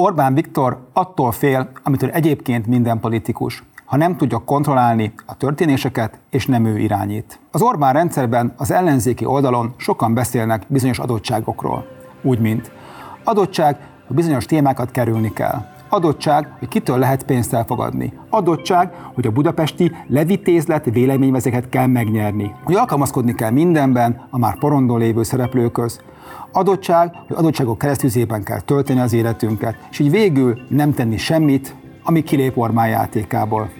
Orbán Viktor attól fél, amitől egyébként minden politikus, ha nem tudja kontrollálni a történéseket, és nem ő irányít. Az Orbán rendszerben az ellenzéki oldalon sokan beszélnek bizonyos adottságokról. Úgy, mint adottság, hogy bizonyos témákat kerülni kell. Adottság, hogy kitől lehet pénzt elfogadni. Adottság, hogy a budapesti levitézlet véleményvezeket kell megnyerni. Hogy alkalmazkodni kell mindenben a már porondon lévő szereplőköz. Adottság, hogy adottságok keresztüzében kell tölteni az életünket, és így végül nem tenni semmit, ami kilép Orbán játékából.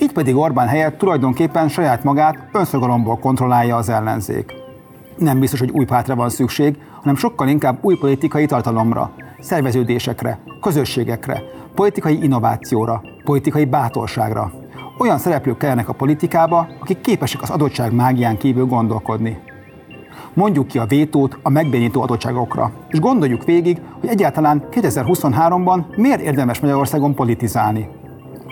Így pedig Orbán helyett tulajdonképpen saját magát önszorgalomból kontrollálja az ellenzék. Nem biztos, hogy új pártra van szükség, hanem sokkal inkább új politikai tartalomra, szerveződésekre, közösségekre, politikai innovációra, politikai bátorságra. Olyan szereplők kellenek a politikába, akik képesek az adottság mágián kívül gondolkodni. Mondjuk ki a vétót a megbénító adottságokra, és gondoljuk végig, hogy egyáltalán 2023-ban miért érdemes Magyarországon politizálni.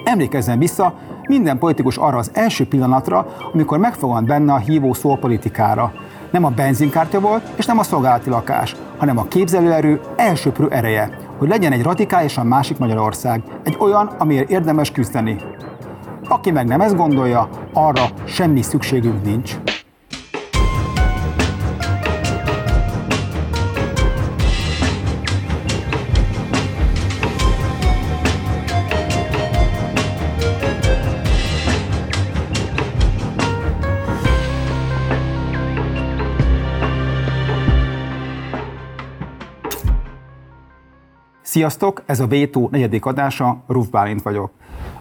Emlékezzen vissza minden politikus arra az első pillanatra, amikor megfogant benne a hívó szó a politikára. Nem a benzinkártya volt, és nem a szolgálati lakás, hanem a képzelőerő elsőprő ereje, hogy legyen egy radikálisan másik Magyarország, egy olyan, amiért érdemes küzdeni. Aki meg nem ezt gondolja, arra semmi szükségünk nincs. Sziasztok, ez a Vétó negyedik adása, Ruf Bálint vagyok.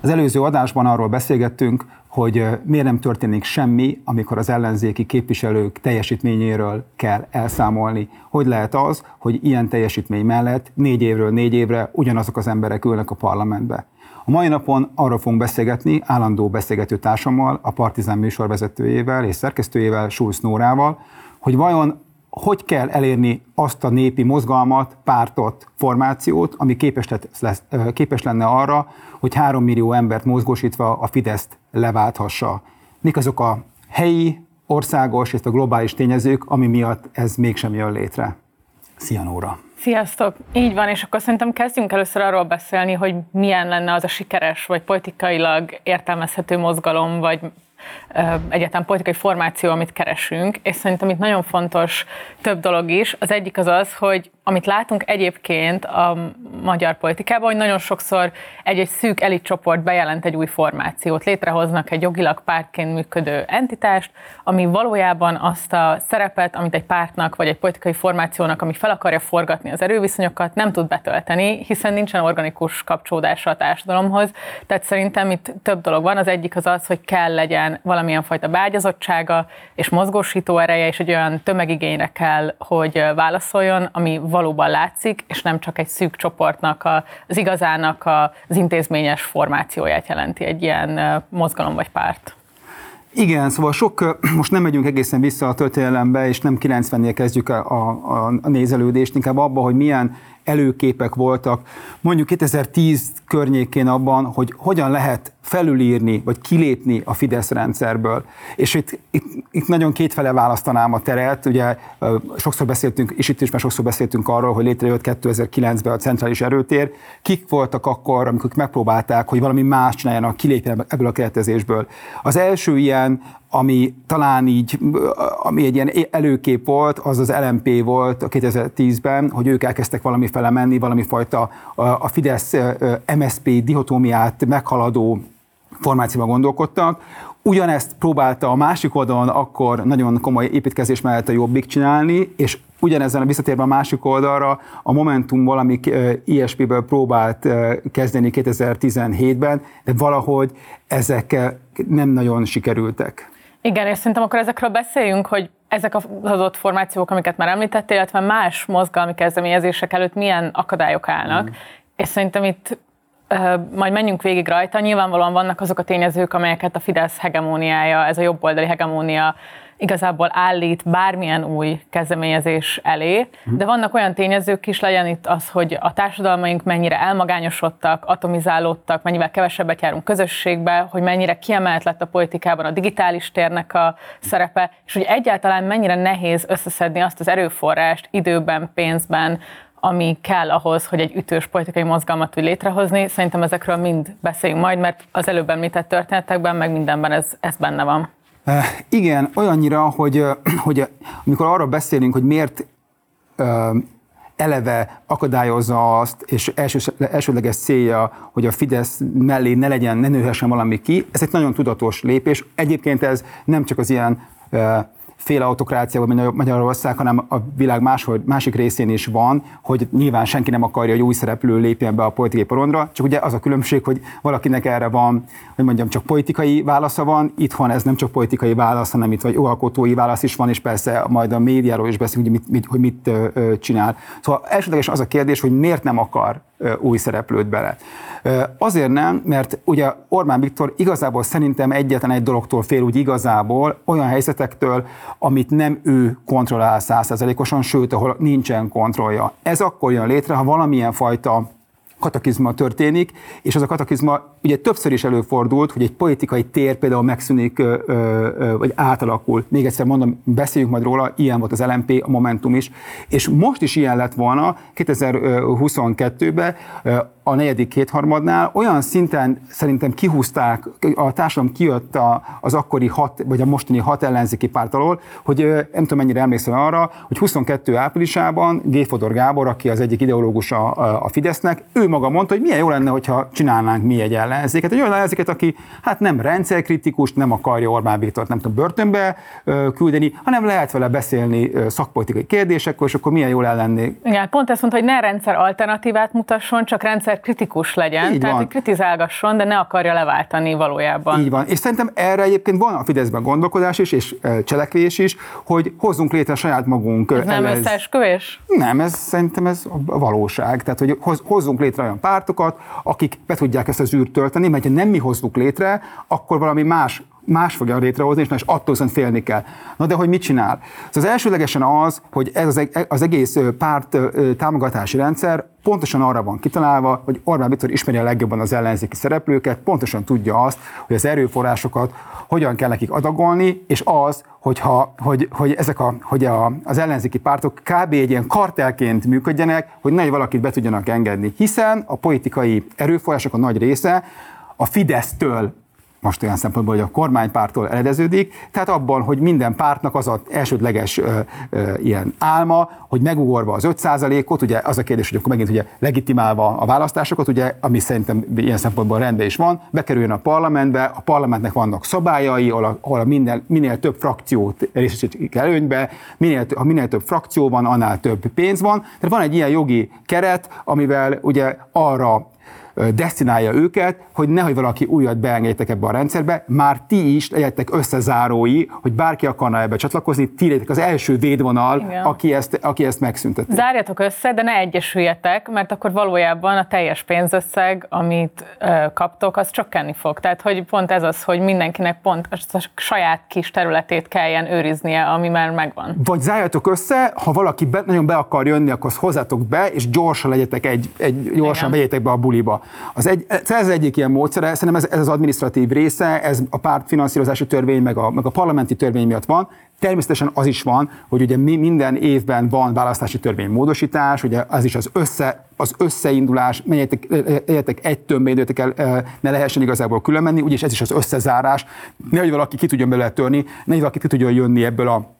Az előző adásban arról beszélgettünk, hogy miért nem történik semmi, amikor az ellenzéki képviselők teljesítményéről kell elszámolni. Hogy lehet az, hogy ilyen teljesítmény mellett négy évről négy évre ugyanazok az emberek ülnek a parlamentbe. A mai napon arról fogunk beszélgetni állandó beszélgető társammal, a Partizán műsorvezetőjével és szerkesztőjével, Schulz Nórával, hogy vajon hogy kell elérni azt a népi mozgalmat, pártot, formációt, ami képes, lesz, képes lenne arra, hogy három millió embert mozgósítva a Fideszt leválthassa. Mik azok a helyi, országos és a globális tényezők, ami miatt ez mégsem jön létre? Szia Nóra! Sziasztok! Így van, és akkor szerintem kezdjünk először arról beszélni, hogy milyen lenne az a sikeres, vagy politikailag értelmezhető mozgalom, vagy egyáltalán politikai formáció, amit keresünk, és szerintem itt nagyon fontos több dolog is. Az egyik az az, hogy amit látunk egyébként a magyar politikában, hogy nagyon sokszor egy-egy szűk elitcsoport bejelent egy új formációt, létrehoznak egy jogilag pártként működő entitást, ami valójában azt a szerepet, amit egy pártnak vagy egy politikai formációnak, ami fel akarja forgatni az erőviszonyokat, nem tud betölteni, hiszen nincsen organikus kapcsolódása a társadalomhoz. Tehát szerintem itt több dolog van. Az egyik az az, hogy kell legyen valamilyen fajta beágyazottsága és mozgósító ereje, és egy olyan tömegigényre kell, hogy válaszoljon, ami valóban látszik, és nem csak egy szűk csoportnak, az igazának az intézményes formációját jelenti egy ilyen mozgalom vagy párt. Igen, szóval sok, most nem megyünk egészen vissza a történelembe, és nem 90-nél kezdjük a, a, a nézelődést, inkább abba, hogy milyen előképek voltak, mondjuk 2010 környékén abban, hogy hogyan lehet felülírni, vagy kilépni a Fidesz rendszerből. És itt, itt, itt nagyon kétfele választanám a teret, ugye sokszor beszéltünk, és itt is már sokszor beszéltünk arról, hogy létrejött 2009-ben a centrális erőtér. Kik voltak akkor, amikor megpróbálták, hogy valami más csináljanak, kilépjenek ebből a keretezésből. Az első ilyen ami talán így, ami egy ilyen előkép volt, az az LMP volt a 2010-ben, hogy ők elkezdtek valami fele valami fajta a Fidesz-MSP dihotómiát meghaladó formációban gondolkodtak. Ugyanezt próbálta a másik oldalon akkor nagyon komoly építkezés mellett a Jobbik csinálni, és ugyanezen a visszatérve a másik oldalra, a Momentum valami ISP-ből próbált kezdeni 2017-ben, de valahogy ezek nem nagyon sikerültek. Igen, és szerintem akkor ezekről beszéljünk, hogy ezek az adott formációk, amiket már említettél, illetve más mozgalmi kezdeményezések előtt milyen akadályok állnak. Mm. És szerintem itt majd menjünk végig rajta. Nyilvánvalóan vannak azok a tényezők, amelyeket a Fidesz hegemóniája, ez a jobboldali hegemónia igazából állít bármilyen új kezdeményezés elé, mhm. de vannak olyan tényezők is, legyen itt az, hogy a társadalmaink mennyire elmagányosodtak, atomizálódtak, mennyivel kevesebbet járunk közösségbe, hogy mennyire kiemelt lett a politikában a digitális térnek a szerepe, és hogy egyáltalán mennyire nehéz összeszedni azt az erőforrást időben, pénzben, ami kell ahhoz, hogy egy ütős politikai mozgalmat tudj létrehozni. Szerintem ezekről mind beszéljünk majd, mert az előbb említett történetekben, meg mindenben ez, ez benne van. Uh, igen, olyannyira, hogy, hogy amikor arról beszélünk, hogy miért eleve akadályozza azt, és első, elsődleges célja, hogy a Fidesz mellé ne legyen, ne nőhessen valami ki, ez egy nagyon tudatos lépés. Egyébként ez nem csak az ilyen fél autokráciában Magyarország, hanem a világ máshol, másik részén is van, hogy nyilván senki nem akarja, hogy új szereplő lépjen be a politikai porondra, csak ugye az a különbség, hogy valakinek erre van, hogy mondjam, csak politikai válasza van, itthon ez nem csak politikai válasz, hanem itt vagy alkotói válasz is van, és persze majd a médiáról is beszélünk, hogy mit, mit, hogy mit csinál. Szóval elsődlegesen az a kérdés, hogy miért nem akar új szereplőt bele. Azért nem, mert ugye Orbán Viktor igazából szerintem egyetlen egy dologtól fél úgy igazából, olyan helyzetektől, amit nem ő kontrollál százszerzelékosan, sőt, ahol nincsen kontrollja. Ez akkor jön létre, ha valamilyen fajta katakizma történik, és az a katakizma ugye többször is előfordult, hogy egy politikai tér például megszűnik, vagy átalakul. Még egyszer mondom, beszéljünk majd róla, ilyen volt az LMP, a Momentum is, és most is ilyen lett volna 2022-ben, a negyedik kétharmadnál olyan szinten szerintem kihúzták, a társadalom kijött az akkori hat, vagy a mostani hat ellenzéki párt alól, hogy nem tudom mennyire emlékszem arra, hogy 22 áprilisában G. Fodor Gábor, aki az egyik ideológusa a Fidesznek, ő maga mondta, hogy milyen jó lenne, hogyha csinálnánk mi egy ellenzéket. Egy olyan ellenzéket, aki hát nem rendszerkritikus, nem akarja Orbán Viktort nem tudom börtönbe küldeni, hanem lehet vele beszélni szakpolitikai kérdésekről, és akkor milyen jól ellenni. Igen, pont ezt mondta, hogy ne rendszer alternatívát mutasson, csak rendszer kritikus legyen, Így tehát van. hogy kritizálgasson, de ne akarja leváltani valójában. Így van. És szerintem erre egyébként van a Fideszben gondolkodás is, és cselekvés is, hogy hozzunk létre saját magunk. Ez nem összeesküvés? Nem, ez szerintem ez a valóság. Tehát, hogy hozzunk létre olyan pártokat, akik be tudják ezt az űrt tölteni, mert ha nem mi hozzuk létre, akkor valami más más fogja létrehozni, és, és attól viszont félni kell. Na de hogy mit csinál? Szóval az elsőlegesen az, hogy ez az, az egész párt támogatási rendszer pontosan arra van kitalálva, hogy Orbán Viktor ismeri a legjobban az ellenzéki szereplőket, pontosan tudja azt, hogy az erőforrásokat hogyan kell nekik adagolni, és az, hogyha, hogy, hogy ezek a, hogy a, az ellenzéki pártok kb. egy ilyen kartelként működjenek, hogy ne valakit be tudjanak engedni. Hiszen a politikai erőforrások a nagy része a Fidesztől most olyan szempontból, hogy a kormánypártól eredeződik, tehát abban, hogy minden pártnak az az elsődleges ö, ö, ilyen álma, hogy megugorva az 5%-ot, ugye az a kérdés, hogy akkor megint ugye legitimálva a választásokat, ugye, ami szerintem ilyen szempontból rendben is van, bekerüljön a parlamentbe, a parlamentnek vannak szabályai, ahol, ahol minél, minél több frakciót részesítik előnybe, minél, ha minél több frakció van, annál több pénz van. Tehát van egy ilyen jogi keret, amivel ugye arra destinálja őket, hogy nehogy valaki újat beengedjetek ebbe a rendszerbe, már ti is legyetek összezárói, hogy bárki akarna ebbe csatlakozni, ti legyetek az első védvonal, aki ezt, aki ezt megszünteti. Zárjatok össze, de ne egyesüljetek, mert akkor valójában a teljes pénzösszeg, amit ö, kaptok, az csökkenni fog. Tehát, hogy pont ez az, hogy mindenkinek pont a saját kis területét kelljen őriznie, ami már megvan. Vagy zárjatok össze, ha valaki be, nagyon be akar jönni, akkor hozzátok be, és gyorsan legyetek egy, egy gyorsan vegyetek be a buliba. Az, egy, ez egyik ilyen módszer, szerintem ez, ez az administratív része, ez a pártfinanszírozási törvény, meg a, meg a parlamenti törvény miatt van. Természetesen az is van, hogy ugye mi minden évben van választási törvény módosítás, ugye az is az, össze, az összeindulás, menjetek, legyetek egy tömbbe el, ne lehessen igazából külön menni, úgyis ez is az összezárás, nehogy valaki ki tudjon belőle törni, nehogy valaki ki tudjon jönni ebből a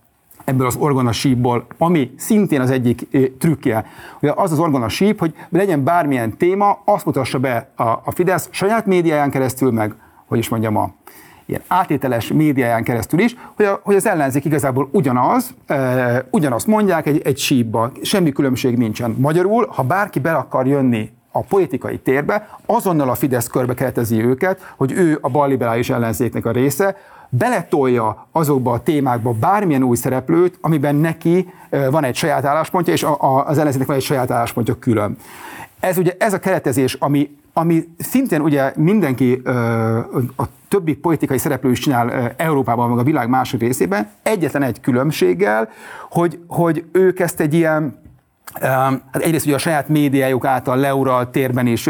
ebből az orgona sípból, ami szintén az egyik trükkje. Ugye az az orgona síp, hogy legyen bármilyen téma, azt mutassa be a, a Fidesz saját médiáján keresztül, meg, hogy is mondjam, a ilyen átételes médiáján keresztül is, hogy, a, hogy az ellenzék igazából ugyanaz, e, ugyanazt mondják egy, egy sípba, semmi különbség nincsen. Magyarul, ha bárki be akar jönni a politikai térbe, azonnal a Fidesz körbe keretezi őket, hogy ő a balliberális ellenzéknek a része, beletolja azokba a témákba bármilyen új szereplőt, amiben neki van egy saját álláspontja, és az ellenzéknek van egy saját álláspontja külön. Ez ugye ez a keretezés, ami, ami szintén ugye mindenki, a többi politikai szereplő is csinál Európában, meg a világ másik részében, egyetlen egy különbséggel, hogy, hogy ők ezt egy ilyen Hát egyrészt ugye a saját médiájuk által leuralt térben is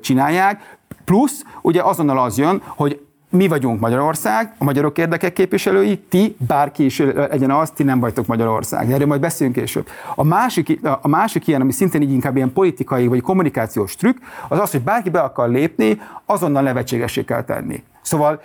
csinálják, plusz ugye azonnal az jön, hogy mi vagyunk Magyarország, a magyarok érdekek képviselői, ti, bárki is legyen az, ti nem vagytok Magyarország. Erről majd beszélünk később. A másik, a másik ilyen, ami szintén így inkább ilyen politikai vagy kommunikációs trükk, az az, hogy bárki be akar lépni, azonnal nevetségesé kell tenni. Szóval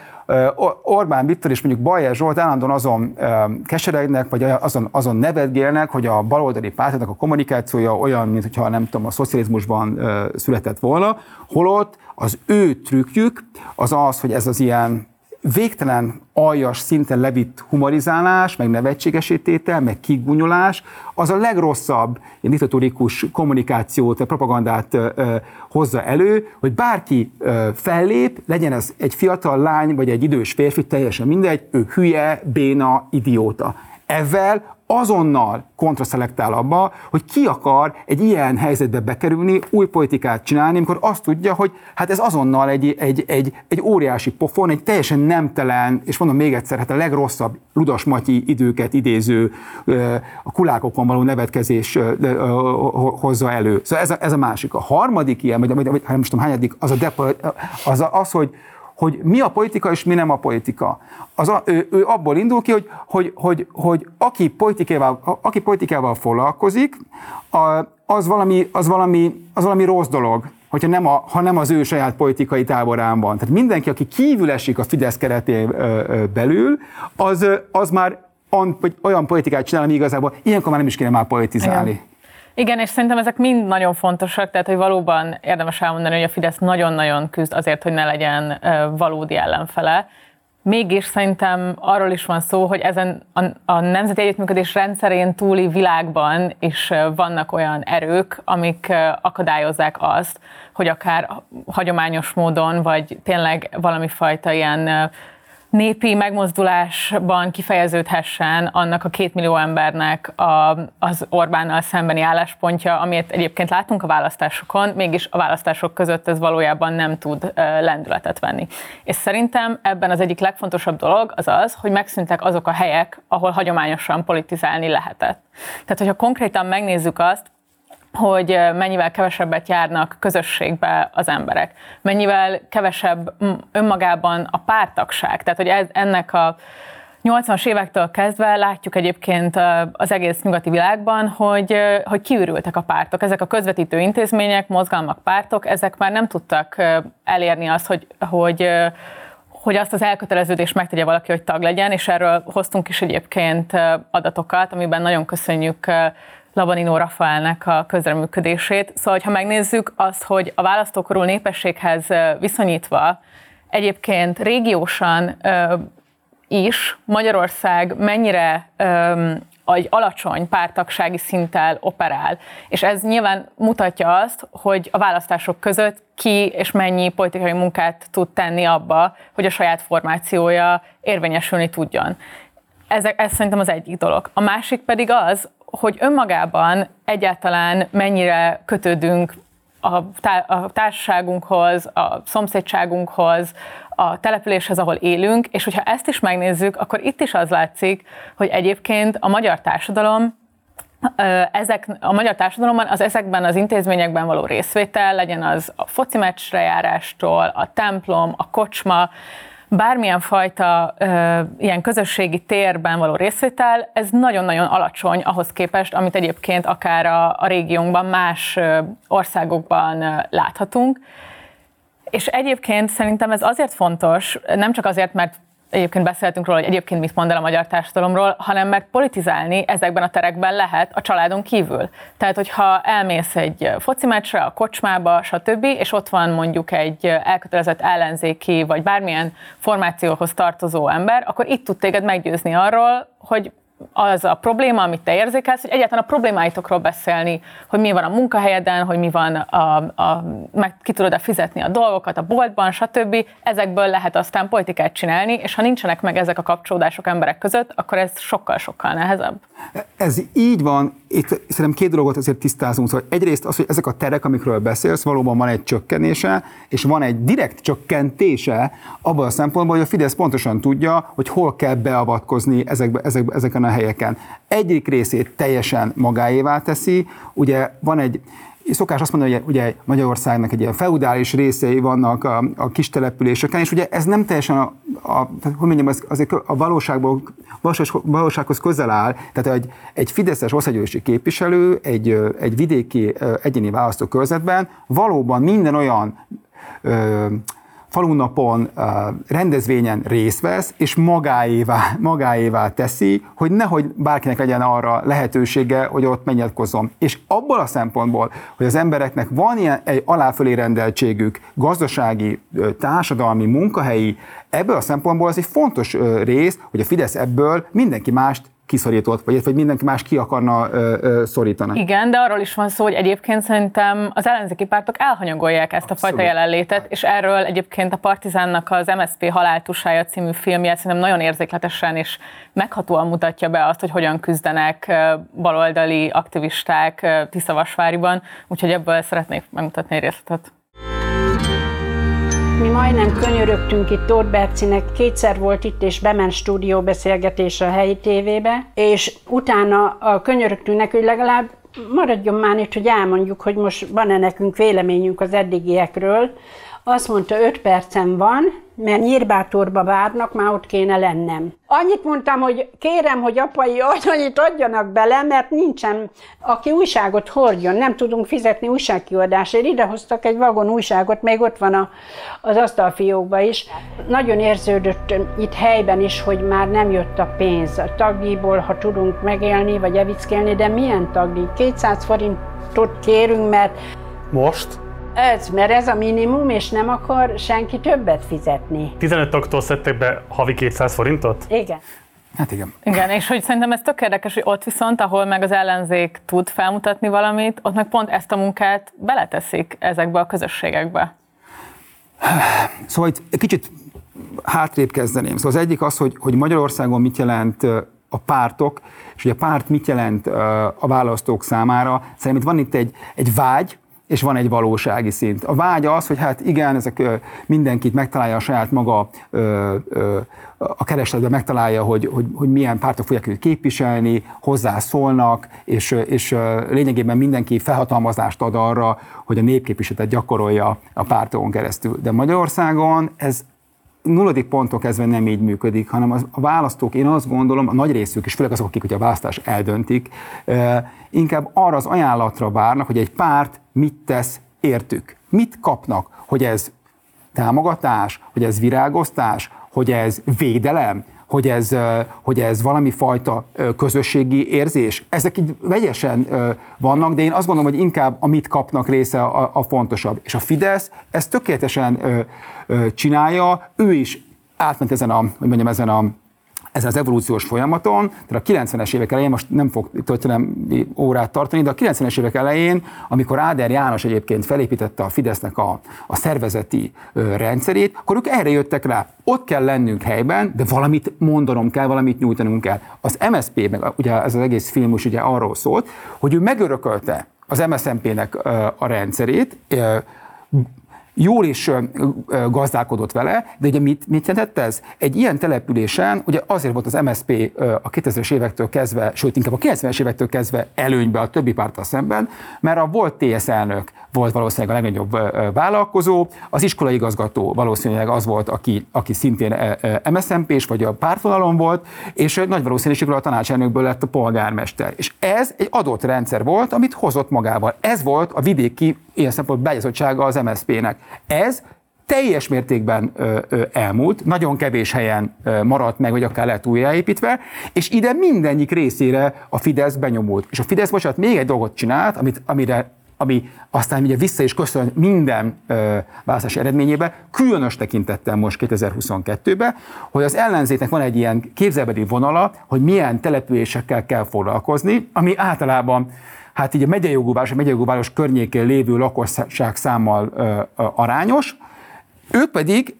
Orbán Viktor és mondjuk Bajer Zsolt állandóan azon keseregnek, vagy azon, azon nevetgélnek, hogy a baloldali pártnak a kommunikációja olyan, mintha nem tudom, a szocializmusban született volna, holott az ő trükkjük az az, hogy ez az ilyen végtelen aljas szinten levitt humorizálás, meg nevetségesítétel, meg kigunyolás, az a legrosszabb diktatórikus kommunikációt, propagandát ö, hozza elő, hogy bárki ö, fellép, legyen ez egy fiatal lány, vagy egy idős férfi, teljesen mindegy, ő hülye, béna, idióta. Ezzel azonnal kontraszelektál abba, hogy ki akar egy ilyen helyzetbe bekerülni, új politikát csinálni, amikor azt tudja, hogy hát ez azonnal egy, egy, egy, egy óriási pofon, egy teljesen nemtelen, és mondom még egyszer, hát a legrosszabb Ludas Matyi időket idéző, a kulákokon való nevetkezés hozza elő. Szóval ez a, ez a másik. A harmadik ilyen, vagy, vagy, vagy nem tudom hányadik, az, a depo, az, a, az, hogy hogy mi a politika és mi nem a politika. Az a, ő, ő abból indul ki, hogy, hogy, hogy, hogy aki, politikával, aki politikával foglalkozik, az, valami, az, valami, az valami rossz dolog, hogyha nem a, ha nem az ő saját politikai táborán van. Tehát mindenki, aki kívül esik a Fidesz keretén belül, az, az már olyan politikát csinál, ami igazából ilyenkor már nem is kéne már politizálni. Igen. Igen, és szerintem ezek mind nagyon fontosak, tehát hogy valóban érdemes elmondani, hogy a Fidesz nagyon-nagyon küzd azért, hogy ne legyen valódi ellenfele. Mégis szerintem arról is van szó, hogy ezen a, a nemzeti együttműködés rendszerén túli világban is vannak olyan erők, amik akadályozzák azt, hogy akár hagyományos módon, vagy tényleg valami fajta ilyen népi megmozdulásban kifejeződhessen annak a két millió embernek a, az Orbánnal szembeni álláspontja, amit egyébként látunk a választásokon, mégis a választások között ez valójában nem tud lendületet venni. És szerintem ebben az egyik legfontosabb dolog az az, hogy megszűntek azok a helyek, ahol hagyományosan politizálni lehetett. Tehát, hogyha konkrétan megnézzük azt, hogy mennyivel kevesebbet járnak közösségbe az emberek, mennyivel kevesebb önmagában a pártagság. Tehát, hogy ez, ennek a 80-as évektől kezdve látjuk egyébként az egész nyugati világban, hogy, hogy kiürültek a pártok. Ezek a közvetítő intézmények, mozgalmak, pártok, ezek már nem tudtak elérni azt, hogy, hogy hogy azt az elköteleződést megtegye valaki, hogy tag legyen, és erről hoztunk is egyébként adatokat, amiben nagyon köszönjük Labanino Rafaelnek a közreműködését. Szóval, ha megnézzük azt, hogy a választókorú népességhez viszonyítva egyébként régiósan is Magyarország mennyire egy alacsony pártagsági szinttel operál. És ez nyilván mutatja azt, hogy a választások között ki és mennyi politikai munkát tud tenni abba, hogy a saját formációja érvényesülni tudjon. Ez, ez szerintem az egyik dolog. A másik pedig az, hogy önmagában egyáltalán mennyire kötődünk a, tá- a társaságunkhoz, a szomszédságunkhoz, a településhez, ahol élünk, és hogyha ezt is megnézzük, akkor itt is az látszik, hogy egyébként a magyar társadalom ezek, a magyar társadalomban az ezekben az intézményekben való részvétel, legyen az a foci meccsre járástól, a templom, a kocsma, bármilyen fajta ö, ilyen közösségi térben való részvétel, ez nagyon-nagyon alacsony ahhoz képest, amit egyébként akár a, a régiónkban, más országokban ö, láthatunk. És egyébként szerintem ez azért fontos, nem csak azért, mert egyébként beszéltünk róla, hogy egyébként mit mond el a magyar társadalomról, hanem mert politizálni ezekben a terekben lehet a családon kívül. Tehát, hogyha elmész egy foci meccsre, a kocsmába, stb., és ott van mondjuk egy elkötelezett ellenzéki, vagy bármilyen formációhoz tartozó ember, akkor itt tud téged meggyőzni arról, hogy az a probléma, amit te érzékelsz, hogy egyáltalán a problémáitokról beszélni, hogy mi van a munkahelyeden, hogy mi van, a, a, meg ki tudod-e fizetni a dolgokat a boltban, stb. Ezekből lehet aztán politikát csinálni, és ha nincsenek meg ezek a kapcsolódások emberek között, akkor ez sokkal-sokkal nehezebb. Ez így van, itt szerintem két dolgot azért tisztázunk. Szóval egyrészt az, hogy ezek a terek, amikről beszélsz, valóban van egy csökkenése, és van egy direkt csökkentése abban a szempontból, hogy a Fidesz pontosan tudja, hogy hol kell beavatkozni ezekbe, ezekbe, ezeken a helyeken. Egyik részét teljesen magáévá teszi, ugye van egy szokás azt mondani, hogy ugye Magyarországnak egy ilyen feudális részei vannak a, a kis településeken, és ugye ez nem teljesen a, a hogy mondjam, az, azért a valóságból, valósághoz közel áll, tehát egy, egy Fideszes országgyűlési képviselő egy, egy vidéki egyéni választókörzetben valóban minden olyan falunapon, rendezvényen részt vesz, és magáévá, magáévá teszi, hogy nehogy bárkinek legyen arra lehetősége, hogy ott megnyilatkozzon. És abból a szempontból, hogy az embereknek van ilyen egy aláfölé rendeltségük, gazdasági, társadalmi, munkahelyi, ebből a szempontból az egy fontos rész, hogy a Fidesz ebből mindenki mást kiszorított, vagy, vagy mindenki más ki akarna ö, ö, szorítani. Igen, de arról is van szó, hogy egyébként szerintem az ellenzéki pártok elhanyagolják ezt Abszolút. a fajta jelenlétet, és erről egyébként a Partizánnak az MSZP haláltusája című filmje szerintem nagyon érzékletesen és meghatóan mutatja be azt, hogy hogyan küzdenek baloldali aktivisták Tiszavasváriban, úgyhogy ebből szeretnék megmutatni egy részletet. Mi majdnem könyörögtünk itt Tóth Bercinek, kétszer volt itt, és bement stúdió beszélgetés a helyi tévébe, és utána a könyörögtünk neki, hogy legalább maradjon már itt, hogy elmondjuk, hogy most van-e nekünk véleményünk az eddigiekről. Azt mondta, öt percem van, mert nyírbátorba várnak, már ott kéne lennem. Annyit mondtam, hogy kérem, hogy apai annyit adjanak bele, mert nincsen, aki újságot hordjon, nem tudunk fizetni újságkiadásért. Idehoztak egy vagon újságot, még ott van a, az asztalfiókban is. Nagyon érződött itt helyben is, hogy már nem jött a pénz. A tagdíjból, ha tudunk megélni, vagy evickélni, de milyen tagdíj? 200 forintot kérünk, mert most ez, mert ez a minimum, és nem akar senki többet fizetni. 15 taktól szedtek be havi 200 forintot? Igen. Hát igen. Igen, és hogy szerintem ez tök érdekes, hogy ott viszont, ahol meg az ellenzék tud felmutatni valamit, ott meg pont ezt a munkát beleteszik ezekbe a közösségekbe. Szóval itt egy kicsit hátrébb kezdeném. Szóval az egyik az, hogy, hogy Magyarországon mit jelent a pártok, és hogy a párt mit jelent a választók számára. Szerintem van itt egy, egy vágy, és van egy valósági szint. A vágy az, hogy hát igen, ezek mindenkit megtalálja a saját maga a keresletben megtalálja, hogy, hogy, hogy milyen pártok fogják őt képviselni, hozzászólnak, és, és lényegében mindenki felhatalmazást ad arra, hogy a népképviseletet gyakorolja a pártokon keresztül. De Magyarországon ez nulladik pontok kezdve nem így működik, hanem az, a választók, én azt gondolom, a nagy részük, és főleg azok, akik hogy a választás eldöntik, inkább arra az ajánlatra várnak, hogy egy párt mit tesz értük. Mit kapnak, hogy ez támogatás, hogy ez virágoztás, hogy ez védelem, hogy ez, hogy ez valami fajta közösségi érzés. Ezek így vegyesen vannak, de én azt gondolom, hogy inkább amit kapnak része a, a fontosabb. És a Fidesz ezt tökéletesen csinálja, ő is átment ezen a, hogy mondjam, ezen a ezen az evolúciós folyamaton, tehát a 90-es évek elején, most nem fog történelmi órát tartani, de a 90-es évek elején, amikor Áder János egyébként felépítette a Fidesznek a, a szervezeti ö, rendszerét, akkor ők erre jöttek rá. Ott kell lennünk helyben, de valamit mondanom kell, valamit nyújtanunk kell. Az MSZP, meg ugye ez az egész film is ugye arról szólt, hogy ő megörökölte az MSZNP-nek a rendszerét, jól is gazdálkodott vele, de ugye mit, mit jelentett ez? Egy ilyen településen, ugye azért volt az MSP a 2000-es évektől kezdve, sőt inkább a 90-es évektől kezdve előnybe a többi párttal szemben, mert a volt TS elnök volt valószínűleg a legnagyobb vállalkozó, az iskolai igazgató valószínűleg az volt, aki, aki szintén MSZMP-s vagy a pártvonalon volt, és nagy valószínűséggel a tanácselnökből lett a polgármester. És ez egy adott rendszer volt, amit hozott magával. Ez volt a vidéki ilyen szempontból beágyazottsága az MSZP-nek. Ez teljes mértékben ö, ö, elmúlt, nagyon kevés helyen ö, maradt meg, vagy akár lehet újjáépítve, és ide mindennyik részére a Fidesz benyomult. És a Fidesz, bocsánat, még egy dolgot csinált, amit, amire ami aztán ugye vissza is köszön minden ö, választási eredményébe, különös tekintettel most 2022-ben, hogy az ellenzéknek van egy ilyen képzelbeli vonala, hogy milyen településekkel kell foglalkozni, ami általában hát így a megyei jogú város, a megyei jogú város környékén lévő lakosság számmal ö, ö, arányos, ők pedig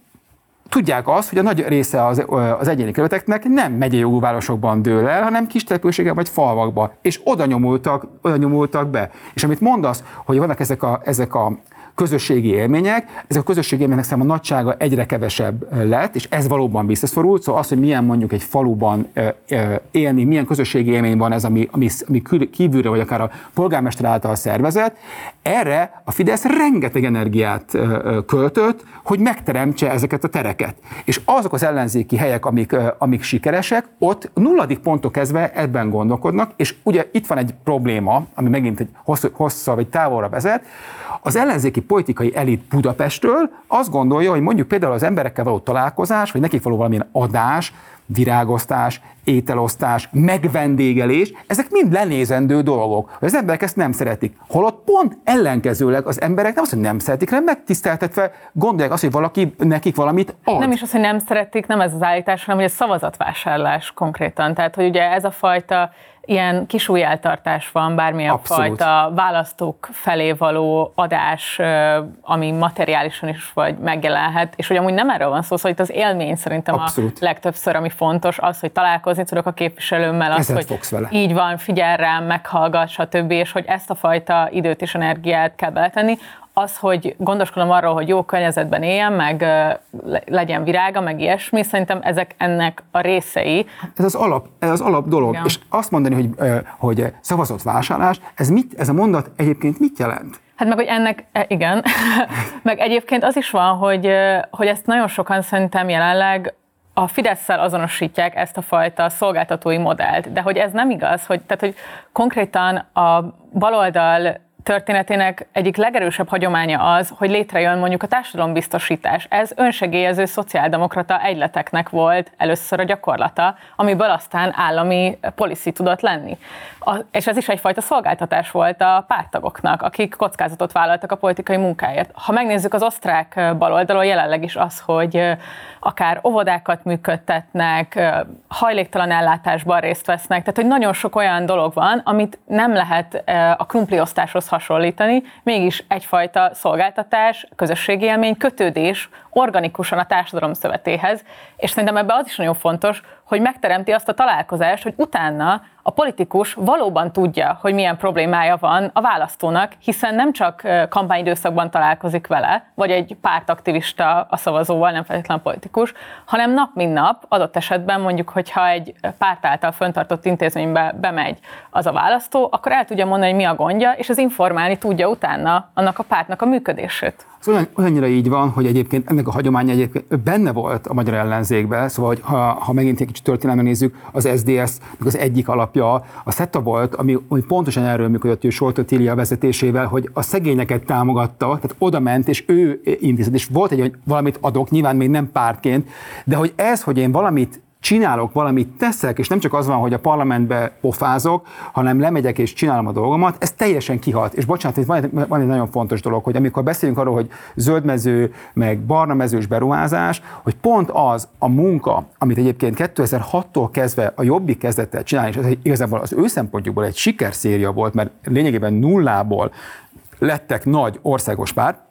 tudják azt, hogy a nagy része az, az egyéni kerületeknek nem megyei jogú városokban dől el, hanem kis településeken vagy falvakba, és oda nyomultak, oda nyomultak be. És amit mondasz, hogy vannak ezek a, ezek a közösségi élmények, ezek a közösségi élmények száma nagysága egyre kevesebb lett, és ez valóban visszaszorult, szóval az, hogy milyen mondjuk egy faluban élni, milyen közösségi élmény van ez, ami, ami, ami kívülre, vagy akár a polgármester által szervezett, erre a Fidesz rengeteg energiát költött, hogy megteremtse ezeket a tereket. És azok az ellenzéki helyek, amik, amik sikeresek, ott nulladik pontok kezdve ebben gondolkodnak, és ugye itt van egy probléma, ami megint egy hosszú, hosszabb vagy távolra vezet, az ellenzéki politikai elit Budapestről azt gondolja, hogy mondjuk például az emberekkel való találkozás, vagy nekik való valamilyen adás, virágosztás, ételosztás, megvendégelés, ezek mind lenézendő dolgok. Az emberek ezt nem szeretik. Holott pont ellenkezőleg az emberek nem azt, hogy nem szeretik, hanem megtiszteltetve gondolják azt, hogy valaki nekik valamit ad. Nem is az, hogy nem szeretik, nem ez az állítás, hanem hogy a szavazatvásárlás konkrétan. Tehát, hogy ugye ez a fajta ilyen kisújjeltartás van, bármilyen Abszolút. fajta választók felé való adás, ami materiálisan is vagy megjelenhet, és hogy amúgy nem erről van szó, szóval itt az élmény szerintem Abszolút. a legtöbbször, ami fontos, az, hogy találkozni tudok a képviselőmmel, az, hogy fogsz vele. így van, figyel rám, meghallgat, stb., és hogy ezt a fajta időt és energiát kell beletenni, az, hogy gondoskodom arról, hogy jó környezetben éljen, meg legyen virága, meg ilyesmi, szerintem ezek ennek a részei. Ez az alap, ez az alap dolog. Igen. És azt mondani, hogy, hogy szavazott vásárlás, ez, mit, ez a mondat egyébként mit jelent? Hát meg, hogy ennek, e, igen, meg egyébként az is van, hogy, hogy ezt nagyon sokan szerintem jelenleg a fidesz azonosítják ezt a fajta szolgáltatói modellt, de hogy ez nem igaz, hogy, tehát, hogy konkrétan a baloldal történetének egyik legerősebb hagyománya az, hogy létrejön mondjuk a társadalombiztosítás. Ez önsegélyező szociáldemokrata egyleteknek volt először a gyakorlata, amiből aztán állami policy tudott lenni. A, és ez is egyfajta szolgáltatás volt a pártagoknak, akik kockázatot vállaltak a politikai munkáért. Ha megnézzük az osztrák baloldalon, jelenleg is az, hogy akár óvodákat működtetnek, hajléktalan ellátásban részt vesznek, tehát hogy nagyon sok olyan dolog van, amit nem lehet a krumpliosztáshoz hasonlítani, mégis egyfajta szolgáltatás, közösségi élmény, kötődés organikusan a társadalom szövetéhez, és szerintem ebben az is nagyon fontos, hogy megteremti azt a találkozást, hogy utána a politikus valóban tudja, hogy milyen problémája van a választónak, hiszen nem csak kampányidőszakban találkozik vele, vagy egy pártaktivista a szavazóval, nem feltétlenül politikus, hanem nap mint nap, adott esetben mondjuk, hogyha egy párt által föntartott intézménybe bemegy az a választó, akkor el tudja mondani, hogy mi a gondja, és az informálni tudja utána annak a pártnak a működését. Ez olyan, olyannyira így van, hogy egyébként ennek a hagyománya egyébként benne volt a magyar ellenzékben, szóval hogy ha, ha megint egy kicsit történelme nézzük, az SDS az egyik alapja a SETA volt, ami, ami pontosan erről működött, hogy Soltó Tília vezetésével, hogy a szegényeket támogatta, tehát oda ment, és ő intézett, és volt egy, hogy valamit adok, nyilván még nem pártként, de hogy ez, hogy én valamit csinálok valamit, teszek, és nem csak az van, hogy a parlamentbe pofázok, hanem lemegyek és csinálom a dolgomat, ez teljesen kihat. És bocsánat, itt van van egy nagyon fontos dolog, hogy amikor beszélünk arról, hogy zöldmező, meg barna mezős beruházás, hogy pont az a munka, amit egyébként 2006-tól kezdve a jobbik kezdett el csinálni, és ez igazából az ő szempontjukból egy sikerszéria volt, mert lényegében nullából lettek nagy országos párt,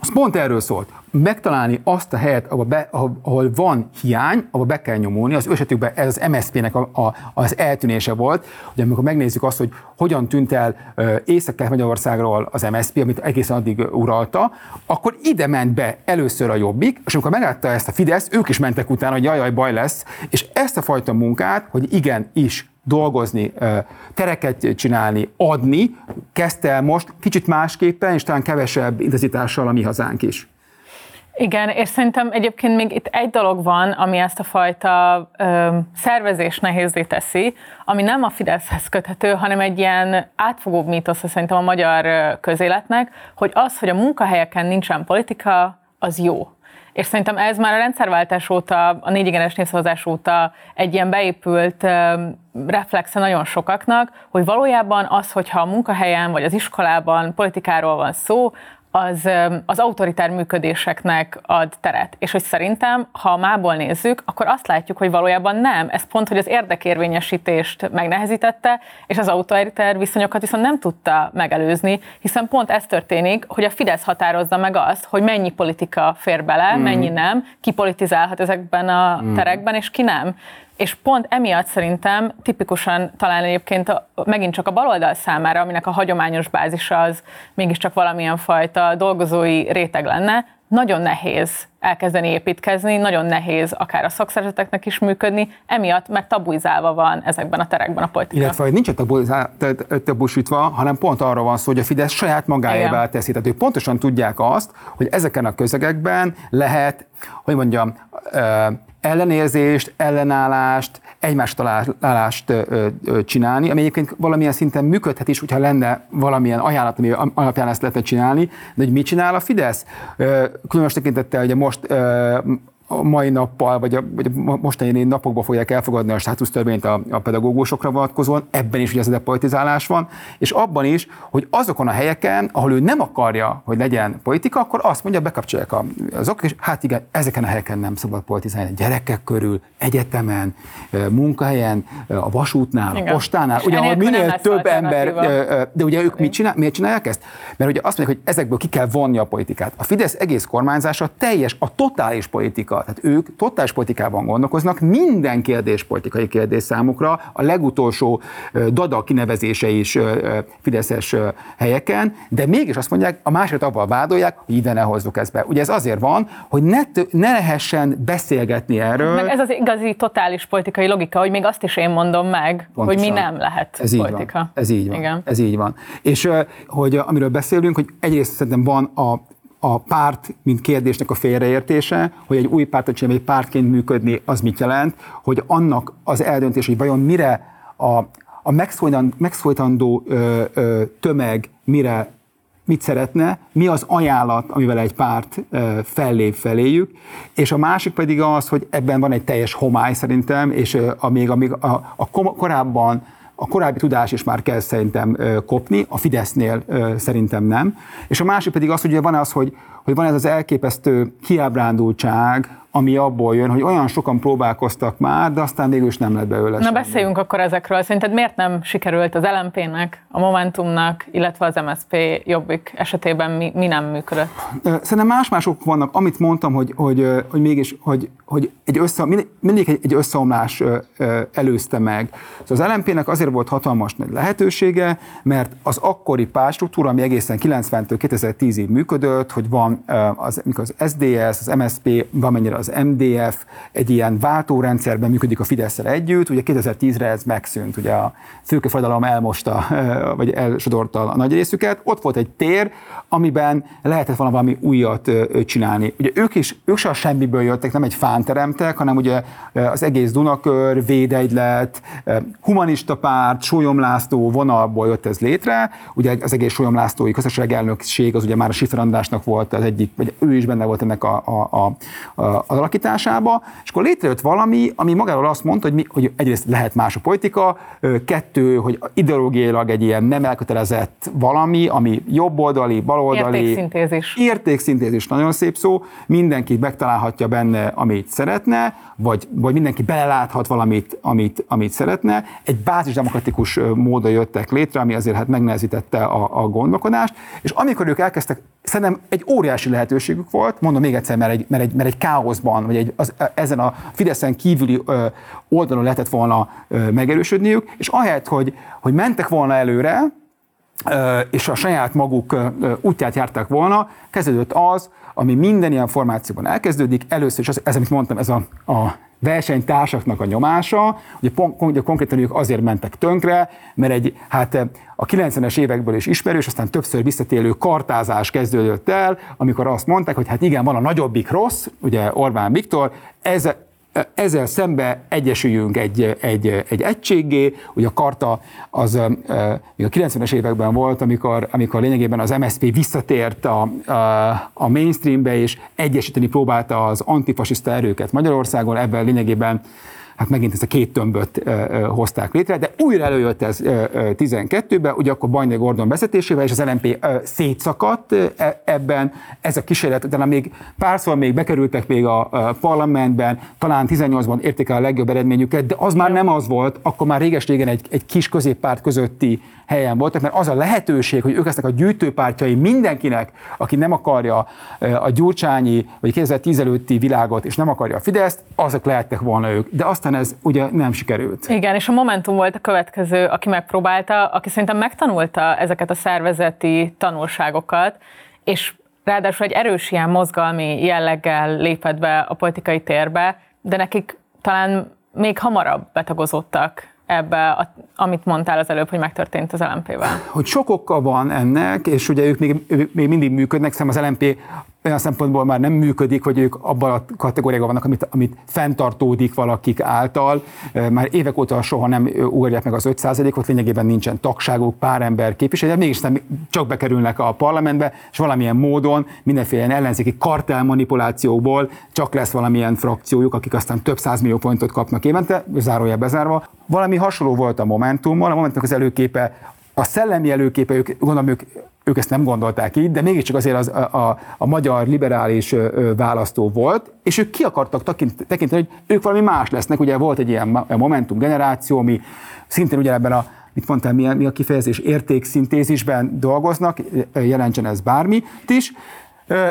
az pont erről szólt. Megtalálni azt a helyet, ahol, be, ahol, van hiány, ahol be kell nyomulni. Az esetükben ez az MSZP-nek a, a, az eltűnése volt, hogy amikor megnézzük azt, hogy hogyan tűnt el Észak-Magyarországról az MSZP, amit egészen addig uralta, akkor ide ment be először a Jobbik, és amikor meglátta ezt a Fidesz, ők is mentek utána, hogy jaj, jaj, baj lesz, és ezt a fajta munkát, hogy igen, is dolgozni, tereket csinálni, adni, kezdte el most kicsit másképpen, és talán kevesebb intenzitással a mi hazánk is. Igen, és szerintem egyébként még itt egy dolog van, ami ezt a fajta ö, szervezés nehézé teszi, ami nem a Fideszhez köthető, hanem egy ilyen átfogóbb mítosz szerintem a magyar közéletnek, hogy az, hogy a munkahelyeken nincsen politika, az jó. És szerintem ez már a rendszerváltás óta, a négyigenes népszavazás óta egy ilyen beépült reflexe nagyon sokaknak, hogy valójában az, hogyha a munkahelyen vagy az iskolában politikáról van szó, az, az autoritár működéseknek ad teret. És hogy szerintem, ha a mából nézzük, akkor azt látjuk, hogy valójában nem. Ez pont, hogy az érdekérvényesítést megnehezítette, és az autoritár viszonyokat viszont nem tudta megelőzni, hiszen pont ez történik, hogy a Fidesz határozza meg azt, hogy mennyi politika fér bele, mm. mennyi nem, ki politizálhat ezekben a mm. terekben, és ki nem. És pont emiatt szerintem tipikusan talán egyébként a, megint csak a baloldal számára, aminek a hagyományos bázisa az mégiscsak valamilyen fajta dolgozói réteg lenne, nagyon nehéz elkezdeni építkezni, nagyon nehéz akár a szakszervezeteknek is működni, emiatt mert tabuizálva van ezekben a terekben a politika. Illetve, hogy nincs tabusítva, hanem pont arra van szó, hogy a Fidesz saját magáévá teszi. Tehát ők pontosan tudják azt, hogy ezeken a közegekben lehet, hogy mondjam, ellenérzést, ellenállást, egymás találást csinálni, ami egyébként valamilyen szinten működhet is, hogyha lenne valamilyen ajánlat, ami alapján ezt lehetne csinálni, de hogy mit csinál a Fidesz? Különös tekintettel, hogy most a mai nappal, vagy a, vagy a mostani napokban fogják elfogadni a státusztörvényt a, a pedagógusokra vonatkozóan, ebben is ugye ez a depolitizálás van, és abban is, hogy azokon a helyeken, ahol ő nem akarja, hogy legyen politika, akkor azt mondja, bekapcsolják azok, és hát igen, ezeken a helyeken nem szabad politizálni. A gyerekek körül, egyetemen, munkahelyen, a vasútnál, igen. a postánál, ugye ahol minél több ember, de ugye ők mit csinál, miért csinálják ezt? Mert ugye azt mondják, hogy ezekből ki kell vonni a politikát. A Fidesz egész kormányzása teljes, a totális politika politika. Tehát ők totális politikában gondolkoznak, minden kérdés politikai kérdés számukra, a legutolsó Dada kinevezése is Fideszes helyeken, de mégis azt mondják, a másikat abban vádolják, hogy ide ne hozzuk ezt be. Ugye ez azért van, hogy ne, ne lehessen beszélgetni erről. Meg ez az igazi totális politikai logika, hogy még azt is én mondom meg, Pontosan. hogy mi nem lehet ez politika. Így van. Ez így van. Igen. Ez így van. És hogy amiről beszélünk, hogy egyrészt szerintem van a a párt, mint kérdésnek a félreértése, hogy egy új pártot csinálni, egy pártként működni, az mit jelent, hogy annak az eldöntés, hogy vajon mire a, a megszólítandó tömeg mire mit szeretne, mi az ajánlat, amivel egy párt fellép feléjük, és a másik pedig az, hogy ebben van egy teljes homály szerintem, és amíg, amíg a, a korábban a korábbi tudás is már kell szerintem kopni, a Fidesznél szerintem nem. És a másik pedig az, hogy van az, hogy, hogy van ez az elképesztő kiábrándultság, ami abból jön, hogy olyan sokan próbálkoztak már, de aztán végül is nem lett belőle. Na beszéljünk akkor ezekről. Szerinted miért nem sikerült az LMP-nek, a Momentumnak, illetve az MSP Jobbik esetében mi, mi nem működött? Szerintem más-mások vannak. Amit mondtam, hogy, hogy, hogy mégis, hogy, hogy egy össze, mindig egy, egy összeomlás előzte meg. Szóval az LMP-nek azért volt hatalmas nagy lehetősége, mert az akkori párstruktúra, ami egészen 90-től 2010-ig működött, hogy van az, az SDS, az MSP, valamennyire az MDF egy ilyen váltórendszerben működik a fidesz együtt, ugye 2010-re ez megszűnt, ugye a szőkefajadalom elmosta, vagy elsodorta a nagy részüket, ott volt egy tér, amiben lehetett volna valami újat csinálni. Ugye ők is, ők se a semmiből jöttek, nem egy fán teremtek, hanem ugye az egész Dunakör, Védegylet, humanista párt, Sólyom László vonalból jött ez létre, ugye az egész Sólyom Lászlói közösség elnökség az ugye már a Sifer volt az egyik, vagy ő is benne volt ennek a, a, a, a az alakításába, és akkor létrejött valami, ami magáról azt mondta, hogy, mi, hogy egyrészt lehet más a politika, kettő, hogy ideológiailag egy ilyen nem elkötelezett valami, ami jobboldali, baloldali. Értékszintézis. Értékszintézis, nagyon szép szó. Mindenki megtalálhatja benne, amit szeretne, vagy, vagy mindenki beleláthat valamit, amit, amit szeretne. Egy bázisdemokratikus módon jöttek létre, ami azért hát megnehezítette a, a gondolkodást, és amikor ők elkezdtek, szerintem egy óriási lehetőségük volt, mondom még egyszer, mert egy, mert egy, mert egy káoszban, vagy egy, az, ezen a Fideszen kívüli ö, oldalon lehetett volna ö, megerősödniük, és ahelyett, hogy, hogy mentek volna előre, ö, és a saját maguk ö, útját járták volna, kezdődött az, ami minden ilyen formációban elkezdődik, először is az, ez, amit mondtam, ez a, a versenytársaknak a nyomása, ugye, pon, ugye konkrétan ők azért mentek tönkre, mert egy, hát a 90-es évekből is ismerős, aztán többször visszatélő kartázás kezdődött el, amikor azt mondták, hogy hát igen, van a nagyobbik rossz, ugye Orbán Viktor, ez, ezzel szembe egyesüljünk egy, egy, egy egységé, ugye a karta az a 90-es években volt, amikor, amikor lényegében az MSZP visszatért a, a, a mainstreambe, és egyesíteni próbálta az antifasiszta erőket Magyarországon, ebben lényegében hát megint ezt a két tömböt hozták létre, de újra előjött ez 12-ben, ugye akkor Bajnai Gordon vezetésével, és az LNP szétszakadt e, ebben. Ez a kísérlet, de még párszor még bekerültek még a parlamentben, talán 18-ban érték el a legjobb eredményüket, de az már nem az volt, akkor már réges-régen egy, egy kis középpárt közötti helyen voltak, mert az a lehetőség, hogy ők lesznek a gyűjtőpártjai mindenkinek, aki nem akarja a Gyurcsányi vagy 2010 előtti világot, és nem akarja a Fideszt, azok lehettek volna ők. De aztán ez ugye nem sikerült. Igen, és a Momentum volt a következő, aki megpróbálta, aki szerintem megtanulta ezeket a szervezeti tanulságokat, és ráadásul egy erős ilyen mozgalmi jelleggel lépett be a politikai térbe, de nekik talán még hamarabb betagozottak ebbe, a, amit mondtál az előbb, hogy megtörtént az LMP-vel? Hogy sok oka van ennek, és ugye ők még, ők még mindig működnek, szerintem az LMP olyan szempontból már nem működik, hogy ők abban a kategóriában vannak, amit, amit fenntartódik valakik által. Már évek óta soha nem ugorják meg az 5%-ot, lényegében nincsen tagságuk, pár ember képviselő, mégis nem csak bekerülnek a parlamentbe, és valamilyen módon mindenféle ellenzéki kartelmanipulációból csak lesz valamilyen frakciójuk, akik aztán több százmillió pontot kapnak évente, zárója bezárva. Valami hasonló volt a Momentummal, a Momentumnak az előképe a szellemi előképe, ők, gondolom, ők ők ezt nem gondolták így, de mégiscsak azért az, a, a, a magyar liberális választó volt, és ők ki akartak tekinteni, hogy ők valami más lesznek. Ugye volt egy ilyen Momentum generáció, ami szintén ugye ebben a mit mondtál, mi a, mi a kifejezés, értékszintézisben dolgoznak, jelentsen ez bármit is,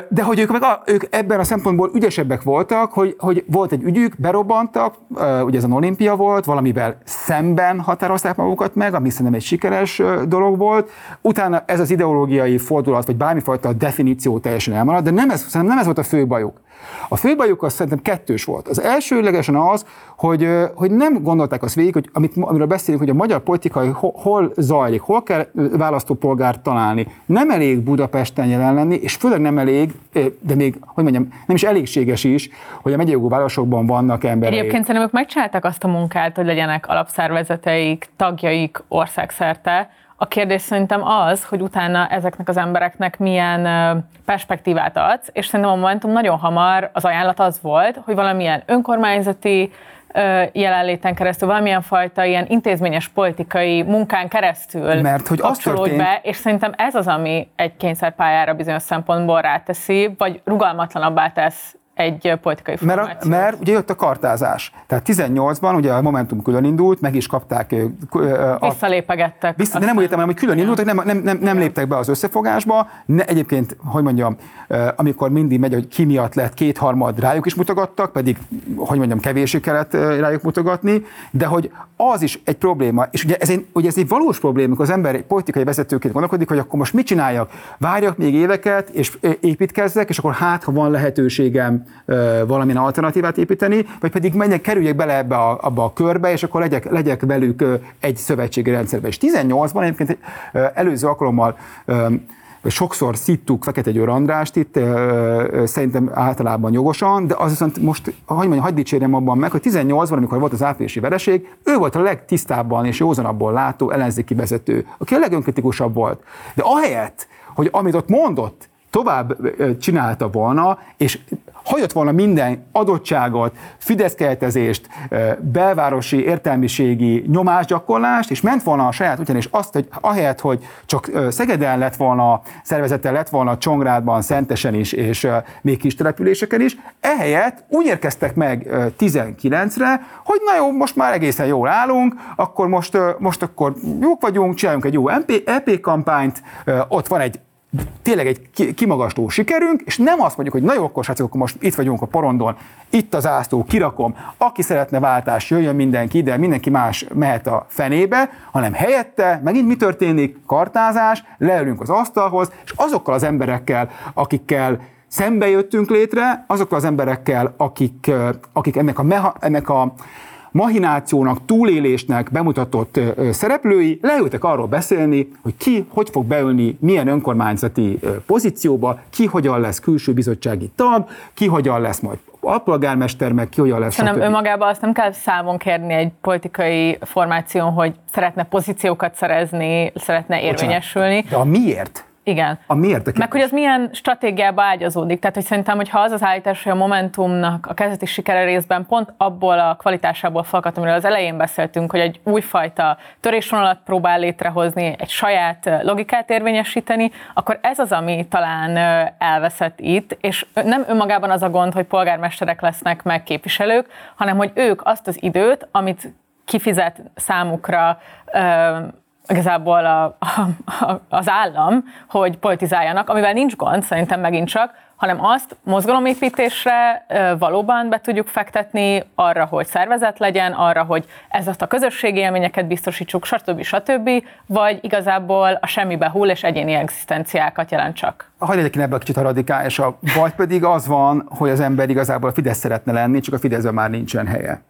de hogy ők, meg a, ők ebben a szempontból ügyesebbek voltak, hogy, hogy volt egy ügyük, berobbantak, ugye ez a olimpia volt, valamivel szemben határozták magukat meg, ami szerintem egy sikeres dolog volt. Utána ez az ideológiai fordulat, vagy bármifajta definíció teljesen elmaradt, de nem ez, nem ez volt a fő bajuk. A fő bajuk az szerintem kettős volt. Az elsőlegesen az, hogy, hogy nem gondolták azt végig, hogy amit, amiről beszélünk, hogy a magyar politikai hol, zajlik, hol kell választópolgárt találni. Nem elég Budapesten jelen lenni, és főleg nem elég, de még, hogy mondjam, nem is elégséges is, hogy a megyei városokban vannak emberek. Egyébként szerintem ők megcsinálták azt a munkát, hogy legyenek alapszervezeteik, tagjaik országszerte, a kérdés szerintem az, hogy utána ezeknek az embereknek milyen perspektívát adsz, és szerintem a Momentum nagyon hamar az ajánlat az volt, hogy valamilyen önkormányzati jelenléten keresztül, valamilyen fajta ilyen intézményes politikai munkán keresztül Mert hogy az történt... be, és szerintem ez az, ami egy kényszerpályára bizonyos szempontból ráteszi, vagy rugalmatlanabbá tesz egy politikai formáció. Mert, mert ugye jött a kartázás. Tehát 18-ban ugye a Momentum külön indult, meg is kapták. A, Visszalépegettek. Vissza, de nem úgy értem, hogy külön indultak, nem, nem, nem, nem léptek be az összefogásba. Ne, egyébként, hogy mondjam, amikor mindig megy, hogy ki miatt lett kétharmad, rájuk is mutogattak, pedig, hogy mondjam, kevésé kellett rájuk mutogatni, de hogy az is egy probléma, és ugye ez egy, ugye ez egy valós probléma, amikor az ember egy politikai vezetőként gondolkodik, hogy akkor most mit csináljak? Várjak még éveket, és építkezzek, és akkor hát, ha van lehetőségem valamilyen alternatívát építeni, vagy pedig menjek, kerüljek bele ebbe a, abba a körbe, és akkor legyek, legyek velük egy szövetségi rendszerbe. És 18-ban egyébként előző alkalommal sokszor szittuk Fekete Győr Andrást itt, szerintem általában jogosan, de az viszont most, hogy mondjam, hagyd dicsérjem abban meg, hogy 18-ban, amikor volt az áprilisi vereség, ő volt a legtisztábban és józanabból látó ellenzéki vezető, aki a legönkritikusabb volt. De ahelyett, hogy amit ott mondott, tovább csinálta volna, és hagyott volna minden adottságot, fideszkeltezést, belvárosi értelmiségi nyomásgyakorlást, és ment volna a saját útján, és azt, hogy ahelyett, hogy csak Szegeden lett volna, szervezete lett volna Csongrádban, Szentesen is, és még kis településeken is, ehelyett úgy érkeztek meg 19-re, hogy na jó, most már egészen jól állunk, akkor most, most akkor jók vagyunk, csináljunk egy jó MP, EP kampányt, ott van egy tényleg egy kimagasló sikerünk, és nem azt mondjuk, hogy na jó, akkor most itt vagyunk a porondon, itt az ászló, kirakom, aki szeretne váltás, jöjjön mindenki ide, mindenki más mehet a fenébe, hanem helyette megint mi történik? Kartázás, leülünk az asztalhoz, és azokkal az emberekkel, akikkel szembe jöttünk létre, azokkal az emberekkel, akik, akik ennek a, meha, ennek a mahinációnak, túlélésnek bemutatott szereplői leültek arról beszélni, hogy ki hogy fog beülni milyen önkormányzati pozícióba, ki hogyan lesz külső bizottsági tag, ki hogyan lesz majd alpolgármester, meg ki hogyan lesz. Szerintem önmagában azt nem kell számon kérni egy politikai formáción, hogy szeretne pozíciókat szerezni, szeretne érvényesülni. De a miért? Igen. A miért? Meg hogy az milyen stratégiába ágyazódik. Tehát, hogy szerintem, hogy ha az az állítás, hogy a Momentumnak a kezdeti sikere részben pont abból a kvalitásából fakad, amiről az elején beszéltünk, hogy egy újfajta törésvonalat próbál létrehozni, egy saját logikát érvényesíteni, akkor ez az, ami talán elveszett itt, és nem önmagában az a gond, hogy polgármesterek lesznek meg képviselők, hanem hogy ők azt az időt, amit kifizet számukra igazából a, a, az állam, hogy politizáljanak, amivel nincs gond, szerintem megint csak, hanem azt mozgalomépítésre valóban be tudjuk fektetni arra, hogy szervezet legyen, arra, hogy ez azt a közösségi élményeket biztosítsuk, stb. stb., vagy igazából a semmibe hull és egyéni egzisztenciákat jelent csak. Hagyj legyek ebbe a kicsit radikálisabb. Vagy pedig az van, hogy az ember igazából a Fidesz szeretne lenni, csak a Fideszben már nincsen helye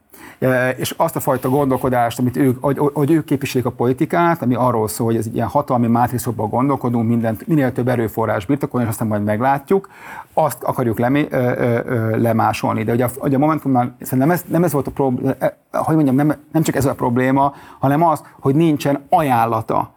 és azt a fajta gondolkodást, amit ők, hogy, hogy ők képviselik a politikát, ami arról szól, hogy ez egy ilyen hatalmi mátrixokban gondolkodunk, mindent, minél több erőforrás birtokolni, és aztán majd meglátjuk, azt akarjuk lemé, ö, ö, ö, lemásolni. De ugye a, ugye a Momentumnál szerintem ez, nem ez volt a probléma, hogy mondjam, nem, nem csak ez a probléma, hanem az, hogy nincsen ajánlata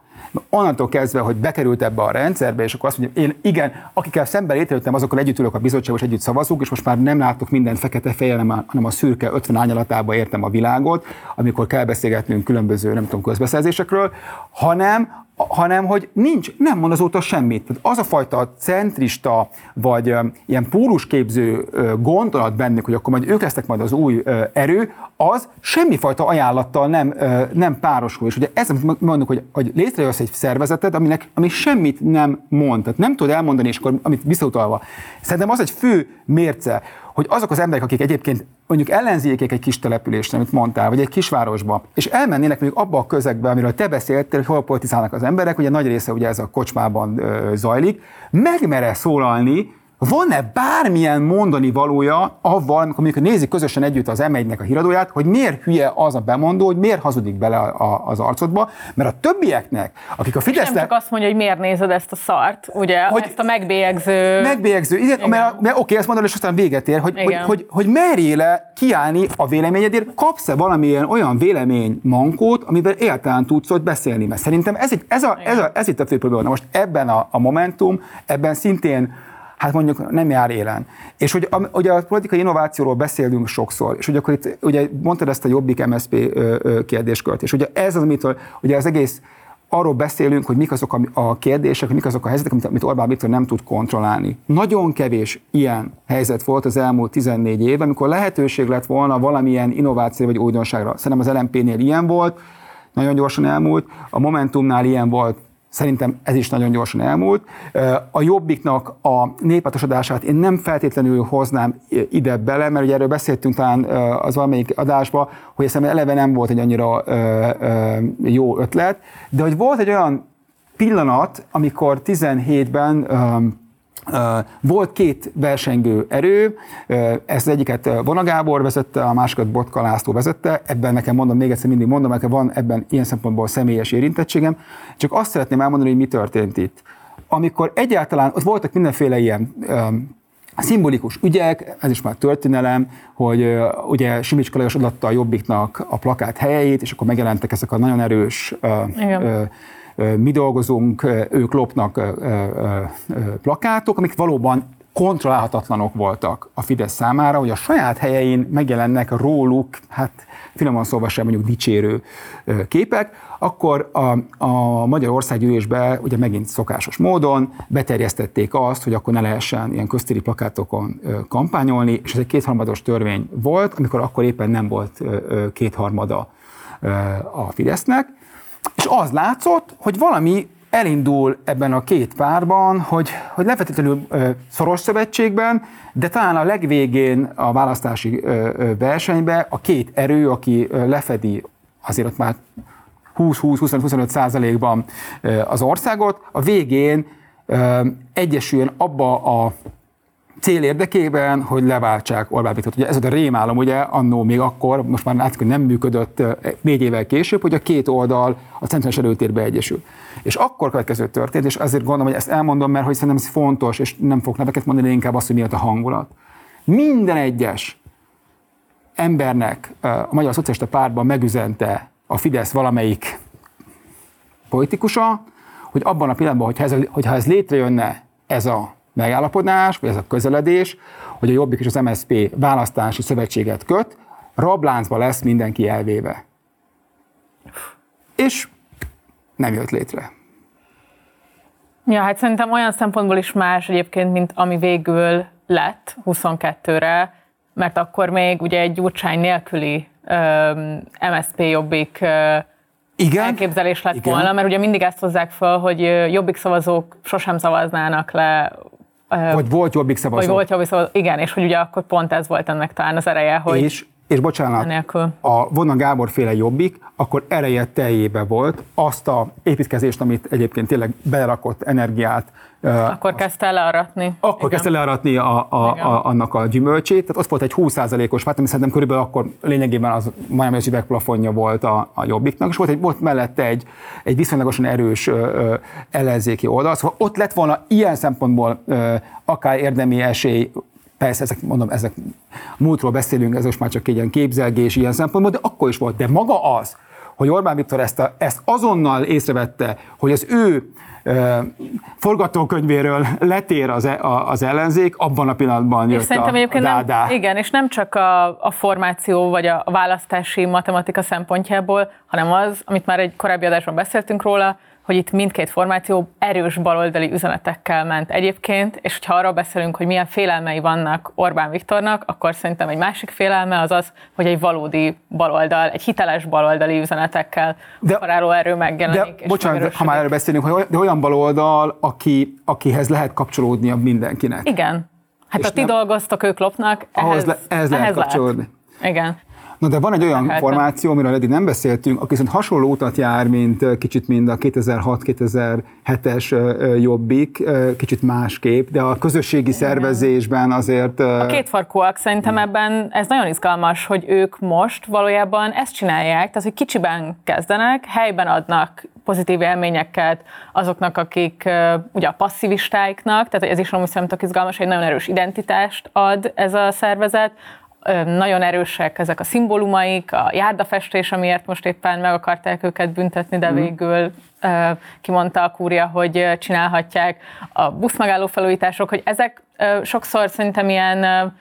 onnantól kezdve, hogy bekerült ebbe a rendszerbe, és akkor azt mondja, én igen, akikkel szemben létrejöttem, azokkal együtt ülök a bizottságban, és együtt szavazunk, és most már nem látok mindent fekete fejjel, hanem a szürke 50 ányalatába értem a világot, amikor kell beszélgetnünk különböző, nem tudom, közbeszerzésekről, hanem hanem hogy nincs, nem mond azóta semmit. Tehát az a fajta centrista, vagy ilyen pólusképző uh, gondolat bennük, hogy akkor majd ők lesznek majd az új erő, az semmifajta ajánlattal nem, nem párosul. És ugye ez, amit mondjuk, hogy, hogy létrejössz egy szervezetet, aminek, ami semmit nem mond, tehát nem tud elmondani, és akkor, amit visszautalva. Szerintem az egy fő mérce, hogy azok az emberek, akik egyébként mondjuk ellenzékek egy kis települést, amit mondtál, vagy egy kisvárosba, és elmennének mondjuk abba a közegbe, amiről te beszéltél, hogy hol politizálnak az emberek, ugye nagy része ugye ez a kocsmában ö, zajlik, megmere szólalni, van-e bármilyen mondani valója avval, amikor mondjuk nézik közösen együtt az m a híradóját, hogy miért hülye az a bemondó, hogy miért hazudik bele a, a, az arcodba, mert a többieknek, akik a Fidesznek... Nem csak azt mondja, hogy miért nézed ezt a szart, ugye, hogy ezt a megbélyegző... Megbélyegző, igen, igen. mert, mert oké, ezt mondod, és aztán véget ér, hogy, hogy, hogy, hogy merjél le kiállni a véleményedért, kapsz-e valamilyen olyan vélemény mankót, amivel éltelen tudsz ott beszélni, mert szerintem ez, egy, ez, a, ez, a, ez itt a fő probléma. Most ebben a, a Momentum, ebben szintén hát mondjuk nem jár élen. És hogy a, ugye a politikai innovációról beszélünk sokszor, és ugye akkor itt, ugye mondtad ezt a Jobbik MSZP kérdéskört, és ugye ez az, amitől ugye az egész arról beszélünk, hogy mik azok a, a kérdések, mik azok a helyzetek, amit, amit Orbán Viktor nem tud kontrollálni. Nagyon kevés ilyen helyzet volt az elmúlt 14 évben, amikor lehetőség lett volna valamilyen innováció vagy újdonságra. Szerintem az LMP-nél ilyen volt, nagyon gyorsan elmúlt, a Momentumnál ilyen volt Szerintem ez is nagyon gyorsan elmúlt. A Jobbiknak a népatosodását én nem feltétlenül hoznám ide bele, mert ugye erről beszéltünk talán az valamelyik adásban, hogy ezt eleve nem volt egy annyira jó ötlet, de hogy volt egy olyan pillanat, amikor 17-ben volt két versengő erő, ezt egyiket Vona Gábor vezette, a másikat Botka László vezette, ebben nekem mondom, még egyszer mindig mondom, nekem van ebben ilyen szempontból személyes érintettségem, csak azt szeretném elmondani, hogy mi történt itt. Amikor egyáltalán, ott voltak mindenféle ilyen szimbolikus ügyek, ez is már történelem, hogy uh, ugye Simicska Lajos adatta a Jobbiknak a plakát helyeit, és akkor megjelentek ezek a nagyon erős uh, mi dolgozunk, ők lopnak plakátok, amik valóban kontrollálhatatlanok voltak a Fidesz számára, hogy a saját helyein megjelennek róluk, hát finoman szólva sem mondjuk dicsérő képek, akkor a, a Magyarország gyűlésbe ugye megint szokásos módon beterjesztették azt, hogy akkor ne lehessen ilyen köztéri plakátokon kampányolni, és ez egy kétharmados törvény volt, amikor akkor éppen nem volt kétharmada a Fidesznek, és az látszott, hogy valami elindul ebben a két párban, hogy, hogy levetetlenül szoros szövetségben, de talán a legvégén a választási versenyben a két erő, aki lefedi azért ott már 20-20-25 százalékban az országot, a végén egyesüljön abba a cél érdekében, hogy leváltsák Orbán Viktort. Ugye ez a rémálom, ugye annó még akkor, most már látszik, hogy nem működött négy évvel később, hogy a két oldal a centrális előtérbe egyesül. És akkor következő történt, és azért gondolom, hogy ezt elmondom, mert hogy szerintem ez fontos, és nem fogok neveket mondani, inkább azt, hogy mi a hangulat. Minden egyes embernek a Magyar Szocialista Pártban megüzente a Fidesz valamelyik politikusa, hogy abban a pillanatban, hogyha ez, hogyha ez létrejönne, ez a megállapodás, vagy ez a közeledés, hogy a Jobbik és az MSZP választási szövetséget köt, rabláncba lesz mindenki elvéve. És nem jött létre. Ja, hát szerintem olyan szempontból is más egyébként, mint ami végül lett 22-re, mert akkor még ugye egy Gyurcsány nélküli MSZP Jobbik Igen? elképzelés lett Igen. volna, mert ugye mindig ezt hozzák fel, hogy jobbik szavazók sosem szavaznának le Vagy volt jobbik vagy szavazó. volt jobbik szavazó, igen, és hogy ugye akkor pont ez volt ennek talán az ereje, hogy és, és bocsánat, enélkül. a Vonna Gábor féle jobbik, akkor ereje teljébe volt azt a építkezést, amit egyébként tényleg belerakott energiát, Akkor kezdte learatni. akkor Igen. kezdte learatni a, a, Igen. a, annak a gyümölcsét, tehát ott volt egy 20%-os párt, ami szerintem körülbelül akkor lényegében az majdnem az üvegplafonja volt a, a jobbiknak, és volt, egy, volt mellette egy, egy viszonylagosan erős ö, ö, ellenzéki oldal, szóval ott lett volna ilyen szempontból ö, akár érdemi esély, Persze, ezek, mondom, ezek múltról beszélünk, ez most már csak egy ilyen képzelgés ilyen szempontból, de akkor is volt. De maga az, hogy Orbán Viktor ezt, a, ezt azonnal észrevette, hogy az ő forgatókönyvéről letér az, e- a, az ellenzék, abban a pillanatban És jött szerintem a egyébként dádá. nem, igen, és nem csak a, a formáció vagy a választási matematika szempontjából, hanem az, amit már egy korábbi adásban beszéltünk róla, hogy itt mindkét formáció erős baloldali üzenetekkel ment egyébként, és hogyha arról beszélünk, hogy milyen félelmei vannak Orbán Viktornak, akkor szerintem egy másik félelme az az, hogy egy valódi baloldal, egy hiteles baloldali üzenetekkel De- operáló erő megjelenik. De és bocsánat, ha már erről beszélünk, hogy de olyan baloldal, aki, akihez lehet kapcsolódnia mindenkinek. Igen. Hát ha ti dolgoztok, ők lopnak, Ahhoz ehhez, le, ehhez lehet ehhez kapcsolódni. Igen. Na de van egy olyan Lehet. formáció, amiről eddig nem beszéltünk, aki viszont hasonló utat jár, mint kicsit mind a 2006-2007-es ö, ö, jobbik, kicsit másképp, de a közösségi szervezésben azért... A kétfarkúak szerintem ebben ez nagyon izgalmas, hogy ők most valójában ezt csinálják, tehát hogy kicsiben kezdenek, helyben adnak pozitív élményeket azoknak, akik ugye a passzivistáiknak, tehát ez is amúgy szerintem izgalmas, hogy nagyon erős identitást ad ez a szervezet, nagyon erősek ezek a szimbólumaik, a járdafestés, amiért most éppen meg akarták őket büntetni, de végül ö, kimondta a kúria, hogy csinálhatják a buszmegálló felújítások, hogy ezek sokszor szerintem ilyen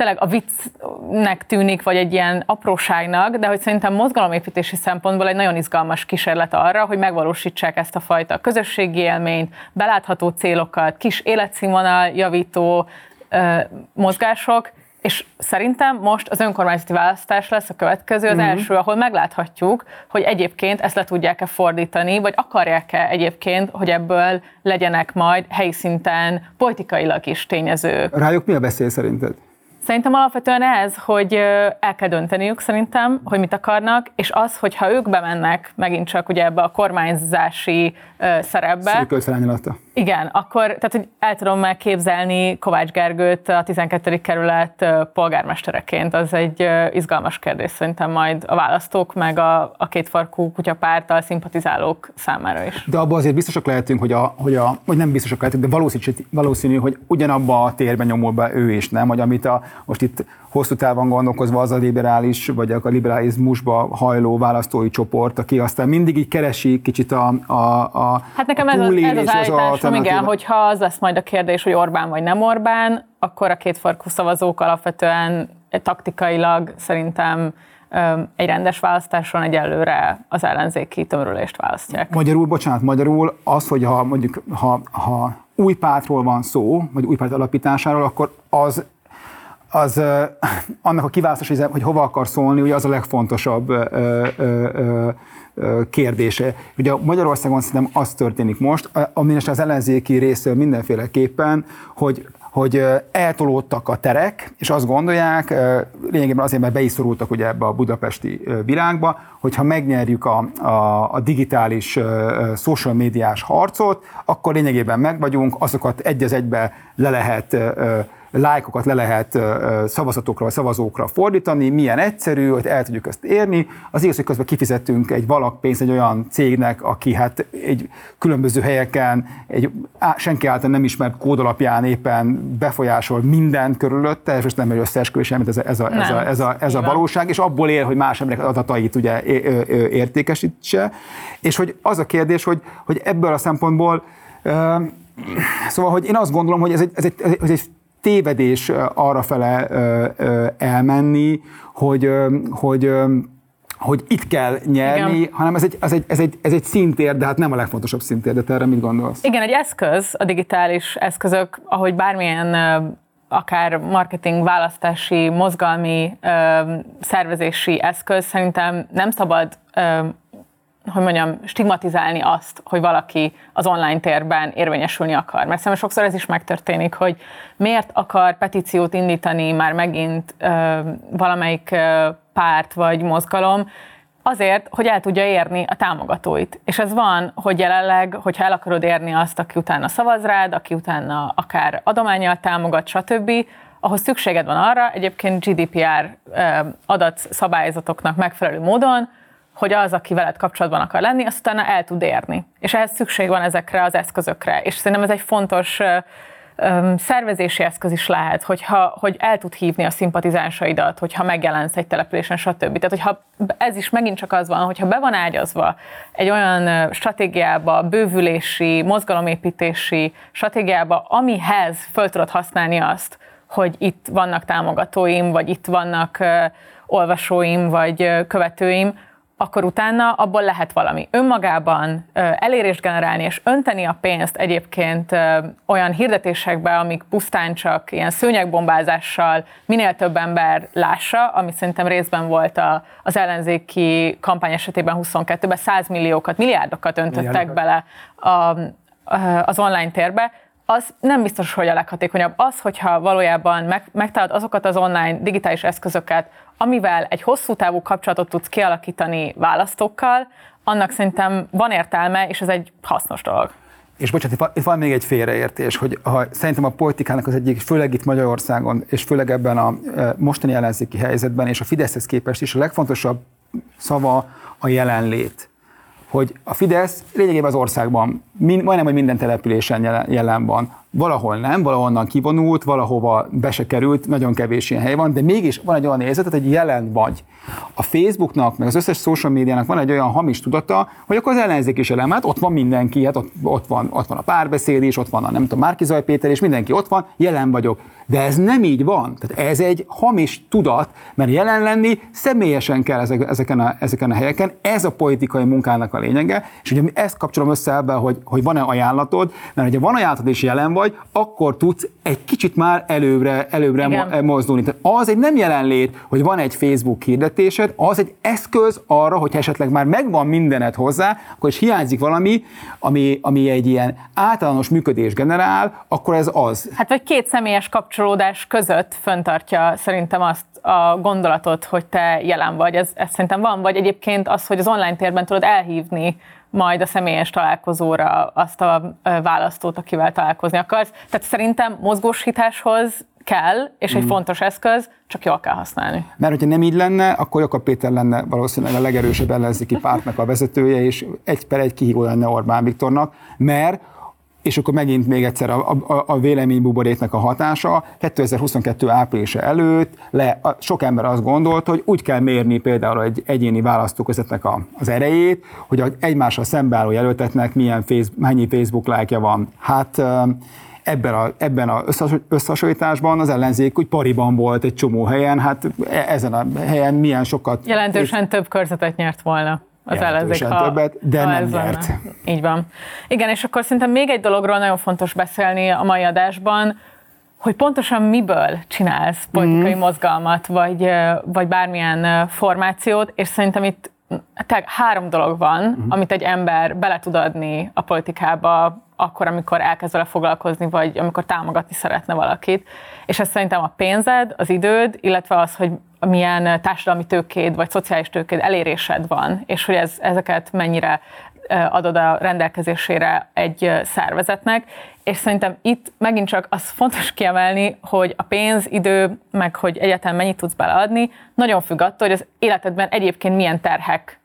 tényleg a viccnek tűnik, vagy egy ilyen apróságnak, de hogy szerintem mozgalomépítési szempontból egy nagyon izgalmas kísérlet arra, hogy megvalósítsák ezt a fajta közösségi élményt, belátható célokat, kis életszínvonal javító mozgások, és szerintem most az önkormányzati választás lesz a következő, az első, ahol megláthatjuk, hogy egyébként ezt le tudják-e fordítani, vagy akarják-e egyébként, hogy ebből legyenek majd helyi szinten politikailag is tényezők. Rájuk mi a veszély szerinted? Szerintem alapvetően ez, hogy el kell dönteniük szerintem, hogy mit akarnak, és az, hogyha ők bemennek megint csak ugye ebbe a kormányzási ö, szerepbe, Szűkölt felányolata. igen, akkor tehát, hogy el tudom már képzelni Kovács Gergőt a 12. kerület polgármestereként. Az egy izgalmas kérdés szerintem majd a választók, meg a, a kétfarkú kutyapárttal szimpatizálók számára is. De abban azért biztosak lehetünk, hogy, a, hogy, a, vagy nem biztosak lehetünk, de valószínű, valószínű, hogy ugyanabba a térben nyomul be ő is, nem? Vagy amit a, most itt hosszú távon gondolkozva az a liberális, vagy a liberalizmusba hajló választói csoport, aki aztán mindig így keresi kicsit a, a, a Hát nekem a ez, az, ez túlélés, az állításom, igen, hogyha az lesz majd a kérdés, hogy Orbán vagy nem Orbán, akkor a kétfarkú szavazók alapvetően taktikailag szerintem egy rendes választáson egyelőre az ellenzéki tömörülést választják. Magyarul, bocsánat, magyarul az, hogy ha mondjuk ha, ha új pártról van szó, vagy új párt alapításáról, akkor az az annak a kiválasztása, hogy hova akar szólni, ugye az a legfontosabb ö, ö, kérdése. Ugye Magyarországon szerintem az történik most, ami az ellenzéki részről mindenféleképpen, hogy hogy eltolódtak a terek, és azt gondolják, lényegében azért, mert be is szorultak ugye ebbe a budapesti világba, hogyha megnyerjük a, a, a digitális social médiás harcot, akkor lényegében megvagyunk, azokat egy az egybe le lehet lájkokat le lehet szavazatokra vagy szavazókra fordítani, milyen egyszerű, hogy el tudjuk ezt érni. Az igaz, hogy közben kifizettünk egy valakpénzt egy olyan cégnek, aki hát egy különböző helyeken egy senki által nem ismert kód alapján éppen befolyásol mindent körülötte, és nem egy összeesküvés, mint ez a, ez a, ez a, ez a, ez a valóság, és abból él, hogy más emberek adatait ugye értékesítse. És hogy az a kérdés, hogy, hogy ebből a szempontból Szóval, hogy én azt gondolom, hogy ez egy, ez egy, ez egy tévedés arrafele elmenni, hogy, hogy, hogy itt kell nyerni, Igen. hanem ez egy, ez, egy, ez, egy, ez egy szintér, de hát nem a legfontosabb szintér, de te erre mit gondolsz? Igen, egy eszköz, a digitális eszközök, ahogy bármilyen akár marketing, választási, mozgalmi, szervezési eszköz, szerintem nem szabad hogy mondjam, stigmatizálni azt, hogy valaki az online térben érvényesülni akar. Mert szerintem sokszor ez is megtörténik, hogy miért akar petíciót indítani már megint ö, valamelyik ö, párt vagy mozgalom, Azért, hogy el tudja érni a támogatóit. És ez van, hogy jelenleg, hogyha el akarod érni azt, aki utána szavaz rád, aki utána akár adományjal támogat, stb., ahhoz szükséged van arra, egyébként GDPR adatszabályzatoknak megfelelő módon, hogy az, aki veled kapcsolatban akar lenni, azt utána el tud érni. És ehhez szükség van ezekre az eszközökre. És szerintem ez egy fontos szervezési eszköz is lehet, hogyha, hogy el tud hívni a szimpatizánsaidat, hogyha megjelensz egy településen, stb. Tehát, hogyha ez is megint csak az van, hogyha be van ágyazva egy olyan stratégiába, bővülési, mozgalomépítési stratégiába, amihez föl tudod használni azt, hogy itt vannak támogatóim, vagy itt vannak olvasóim, vagy követőim, akkor utána abból lehet valami. Önmagában elérést generálni és önteni a pénzt egyébként olyan hirdetésekbe, amik pusztán csak ilyen szőnyegbombázással minél több ember lássa, ami szerintem részben volt a, az ellenzéki kampány esetében 22-ben 100 milliókat, milliárdokat öntöttek Milliárdokat. bele a, az online térbe, az nem biztos, hogy a leghatékonyabb. Az, hogyha valójában meg, megtalálod azokat az online digitális eszközöket, amivel egy hosszú távú kapcsolatot tudsz kialakítani választókkal, annak szerintem van értelme, és ez egy hasznos dolog. És bocsánat, itt van még egy félreértés, hogy ha, szerintem a politikának az egyik, főleg itt Magyarországon, és főleg ebben a e, mostani ellenzéki helyzetben, és a Fideszhez képest is a legfontosabb szava a jelenlét hogy a Fidesz lényegében az országban mind, majdnem, hogy minden településen jelen, van. Valahol nem, valahonnan kivonult, valahova be se került, nagyon kevés ilyen hely van, de mégis van egy olyan érzet, hogy jelen vagy. A Facebooknak, meg az összes social médiának van egy olyan hamis tudata, hogy akkor az ellenzék is jelen, hát ott van mindenki, hát ott, ott, van, ott van a párbeszéd is, ott van a nem tudom, Márkizaj Péter, és mindenki ott van, jelen vagyok. De ez nem így van. Tehát ez egy hamis tudat, mert jelen lenni személyesen kell ezeken a, ezeken a helyeken. Ez a politikai munkának a lényege. És ugye ezt kapcsolom össze ebben, hogy, hogy van-e ajánlatod, mert hogyha van ajánlatod és jelen vagy, akkor tudsz egy kicsit már előbbre, előbbre Igen. mozdulni. Tehát az egy nem jelenlét, hogy van egy Facebook hirdetésed, az egy eszköz arra, hogy esetleg már megvan mindened hozzá, akkor is hiányzik valami, ami, ami egy ilyen általános működés generál, akkor ez az. Hát vagy két személyes kapcsolódás között föntartja szerintem azt a gondolatot, hogy te jelen vagy. Ez, ez szerintem van, vagy egyébként az, hogy az online térben tudod elhívni majd a személyes találkozóra azt a választót, akivel találkozni akarsz. Tehát szerintem mozgósításhoz kell, és egy mm. fontos eszköz, csak jól kell használni. Mert hogyha nem így lenne, akkor Jakab Péter lenne valószínűleg a legerősebb ellenzéki pártnak a vezetője, és egy per egy kihívó lenne Orbán Viktornak, mert és akkor megint még egyszer a, a, a véleménybuboréknak a hatása. 2022 áprilisa előtt le, a, sok ember azt gondolt, hogy úgy kell mérni például egy egyéni választóközetnek a, az erejét, hogy egy egymással szembeálló jelöltetnek milyen face, mennyi Facebook lájkja van. Hát ebben a, ebben a összehasonlításban az ellenzék úgy pariban volt egy csomó helyen, hát e, ezen a helyen milyen sokat... Jelentősen több körzetet nyert volna az ellenzék, ha, többet, de ha nem nyert. Van. Így van. Igen, és akkor szerintem még egy dologról nagyon fontos beszélni a mai adásban, hogy pontosan miből csinálsz politikai mm. mozgalmat, vagy, vagy bármilyen formációt, és szerintem itt te, három dolog van, mm. amit egy ember bele tud adni a politikába, akkor, amikor elkezd vele foglalkozni, vagy amikor támogatni szeretne valakit. És ez szerintem a pénzed, az időd, illetve az, hogy milyen társadalmi tőkéd vagy szociális tőkéd elérésed van, és hogy ez, ezeket mennyire adod a rendelkezésére egy szervezetnek, és szerintem itt megint csak az fontos kiemelni, hogy a pénz, idő, meg hogy egyáltalán mennyit tudsz beleadni, nagyon függ attól, hogy az életedben egyébként milyen terhek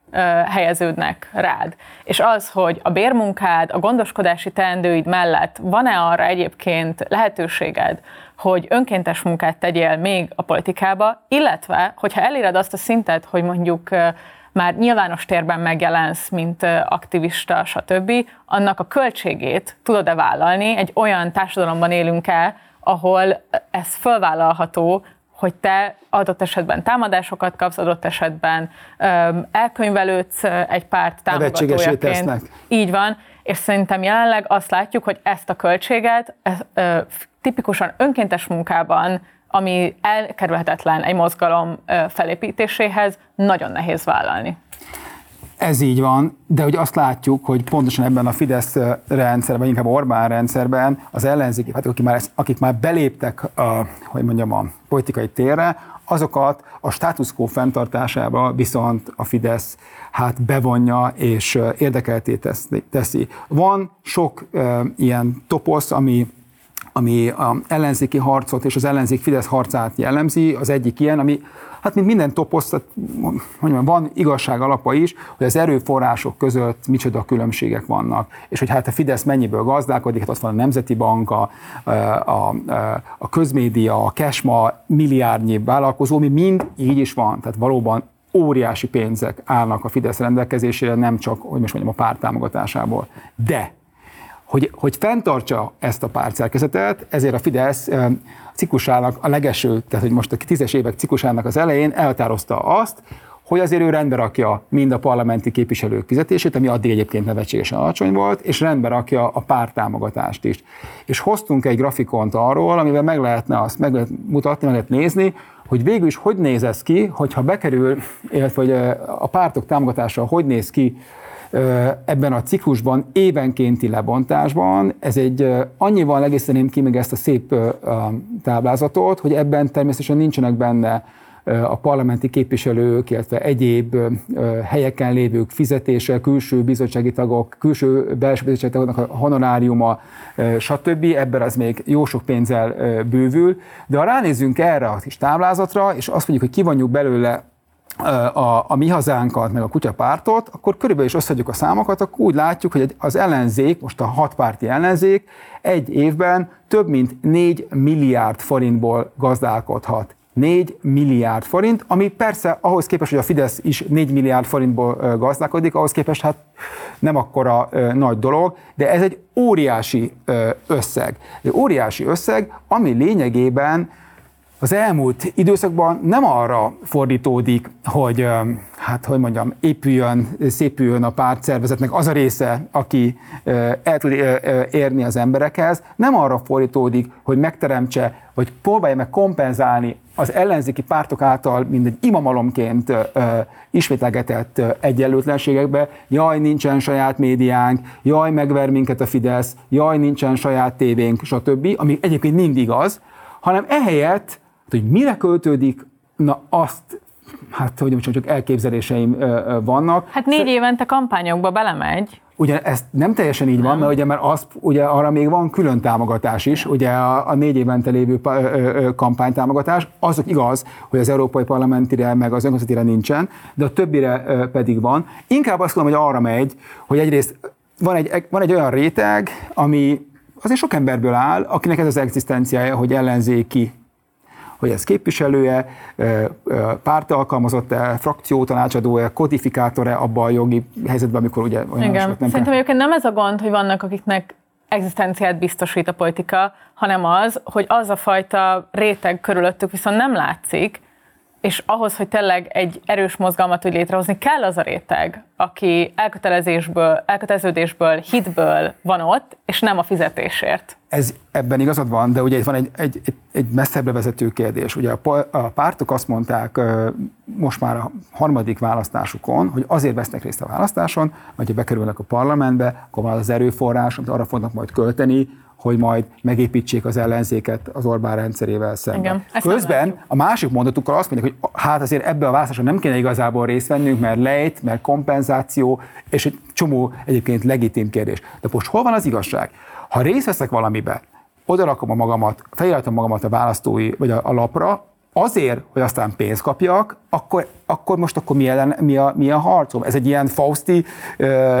helyeződnek rád. És az, hogy a bérmunkád, a gondoskodási teendőid mellett van-e arra egyébként lehetőséged, hogy önkéntes munkát tegyél még a politikába, illetve, hogyha eléred azt a szintet, hogy mondjuk már nyilvános térben megjelensz, mint aktivista, stb., annak a költségét tudod-e vállalni, egy olyan társadalomban élünk el, ahol ez fölvállalható, hogy te adott esetben támadásokat kapsz, adott esetben um, elkönyvelődsz egy párt támogatójaként. Így van, és szerintem jelenleg azt látjuk, hogy ezt a költséget ez, ö, tipikusan önkéntes munkában, ami elkerülhetetlen egy mozgalom felépítéséhez, nagyon nehéz vállalni. Ez így van, de hogy azt látjuk, hogy pontosan ebben a Fidesz rendszerben, inkább Orbán rendszerben az ellenzéki, hát akik már, akik már beléptek, a, hogy mondjam, a politikai térre, azokat a status quo fenntartásába viszont a Fidesz hát bevonja és érdekelté teszi. Van sok e, ilyen toposz, ami ami a ellenzéki harcot és az ellenzék Fidesz harcát jellemzi, az egyik ilyen, ami hát mint minden toposz, mondjam, van igazság alapa is, hogy az erőforrások között micsoda különbségek vannak, és hogy hát a Fidesz mennyiből gazdálkodik, hát ott van a Nemzeti Bank, a, a, a közmédia, a Kesma, milliárdnyi vállalkozó, mi mind így is van, tehát valóban óriási pénzek állnak a Fidesz rendelkezésére, nem csak, hogy most mondjam, a párt támogatásából. De hogy, hogy fenntartsa ezt a pártszerkezetet, ezért a Fidesz ciklusának a legeső, tehát hogy most a tízes évek ciklusának az elején elhatározta azt, hogy azért ő rendbe rakja mind a parlamenti képviselők fizetését, ami addig egyébként nevetségesen alacsony volt, és rendbe rakja a pártámogatást is. És hoztunk egy grafikont arról, amivel meg lehetne azt meg lehet mutatni, meg lehet nézni, hogy végül is hogy néz ez ki, hogyha bekerül, illetve hogy a pártok támogatása hogy néz ki ebben a ciklusban évenkénti lebontásban. Ez egy annyival egészeném ki még ezt a szép táblázatot, hogy ebben természetesen nincsenek benne a parlamenti képviselők, illetve egyéb helyeken lévők fizetése, külső bizottsági tagok, külső belső bizottsági tagoknak a honoráriuma, stb. Ebben az még jó sok pénzzel bővül. De ha ránézzünk erre a kis táblázatra, és azt mondjuk, hogy kivonjuk belőle a, a mi hazánkat, meg a kutyapártot, akkor körülbelül is összeadjuk a számokat, akkor úgy látjuk, hogy az ellenzék, most a hatpárti ellenzék egy évben több mint 4 milliárd forintból gazdálkodhat. 4 milliárd forint, ami persze ahhoz képest, hogy a Fidesz is 4 milliárd forintból gazdálkodik, ahhoz képest hát nem akkora nagy dolog, de ez egy óriási összeg. Egy óriási összeg, ami lényegében az elmúlt időszakban nem arra fordítódik, hogy hát hogy mondjam, épüljön, szépüljön a pártszervezetnek az a része, aki el tud érni az emberekhez, nem arra fordítódik, hogy megteremtse, vagy próbálja meg kompenzálni az ellenzéki pártok által mindegy imamalomként ismételgetett egyenlőtlenségekbe, jaj, nincsen saját médiánk, jaj, megver minket a Fidesz, jaj, nincsen saját tévénk, stb., ami egyébként mindig az, hanem ehelyett Hát, hogy mire költődik, na azt hát hogy mondjam, csak elképzeléseim vannak. Hát négy évente kampányokba belemegy. Ugye ez nem teljesen így nem. van, mert ugye mert az, ugye arra még van külön támogatás is, ugye a, a négy évente lévő kampánytámogatás, azok igaz, hogy az Európai Parlamentire meg az önkormányzatire nincsen, de a többire pedig van. Inkább azt mondom, hogy arra megy, hogy egyrészt van egy, van egy olyan réteg, ami azért sok emberből áll, akinek ez az egzisztenciája, hogy ellenzéki hogy ez képviselője, párt alkalmazott-e, frakciótanácsadó-e, kodifikátor-e abban a jogi helyzetben, amikor ugye olyan Igen. nem Szerintem kell. egyébként nem ez a gond, hogy vannak, akiknek egzisztenciát biztosít a politika, hanem az, hogy az a fajta réteg körülöttük viszont nem látszik, és ahhoz, hogy tényleg egy erős mozgalmat tud létrehozni, kell az a réteg, aki elkötelezésből, elköteleződésből, hitből van ott, és nem a fizetésért. Ez ebben igazad van, de ugye itt van egy, egy, egy, egy messzebbre vezető kérdés. Ugye a, a pártok azt mondták most már a harmadik választásukon, hogy azért vesznek részt a választáson, vagy ha bekerülnek a parlamentbe, akkor van az erőforrás, amit arra fognak majd költeni, hogy majd megépítsék az ellenzéket az Orbán rendszerével szemben. Igen, Közben a másik mondatukkal azt mondják, hogy hát azért ebbe a választásra nem kéne igazából részt vennünk, mert lejt, mert kompenzáció, és egy csomó egyébként legitim kérdés. De most hol van az igazság? Ha részt veszek valamibe, oda rakom a magamat, feliratom magamat a választói, vagy a, a lapra, azért, hogy aztán pénzt kapjak, akkor, akkor most akkor mi, ellen, mi, a, mi a harcom? Ez egy ilyen Fausti ö,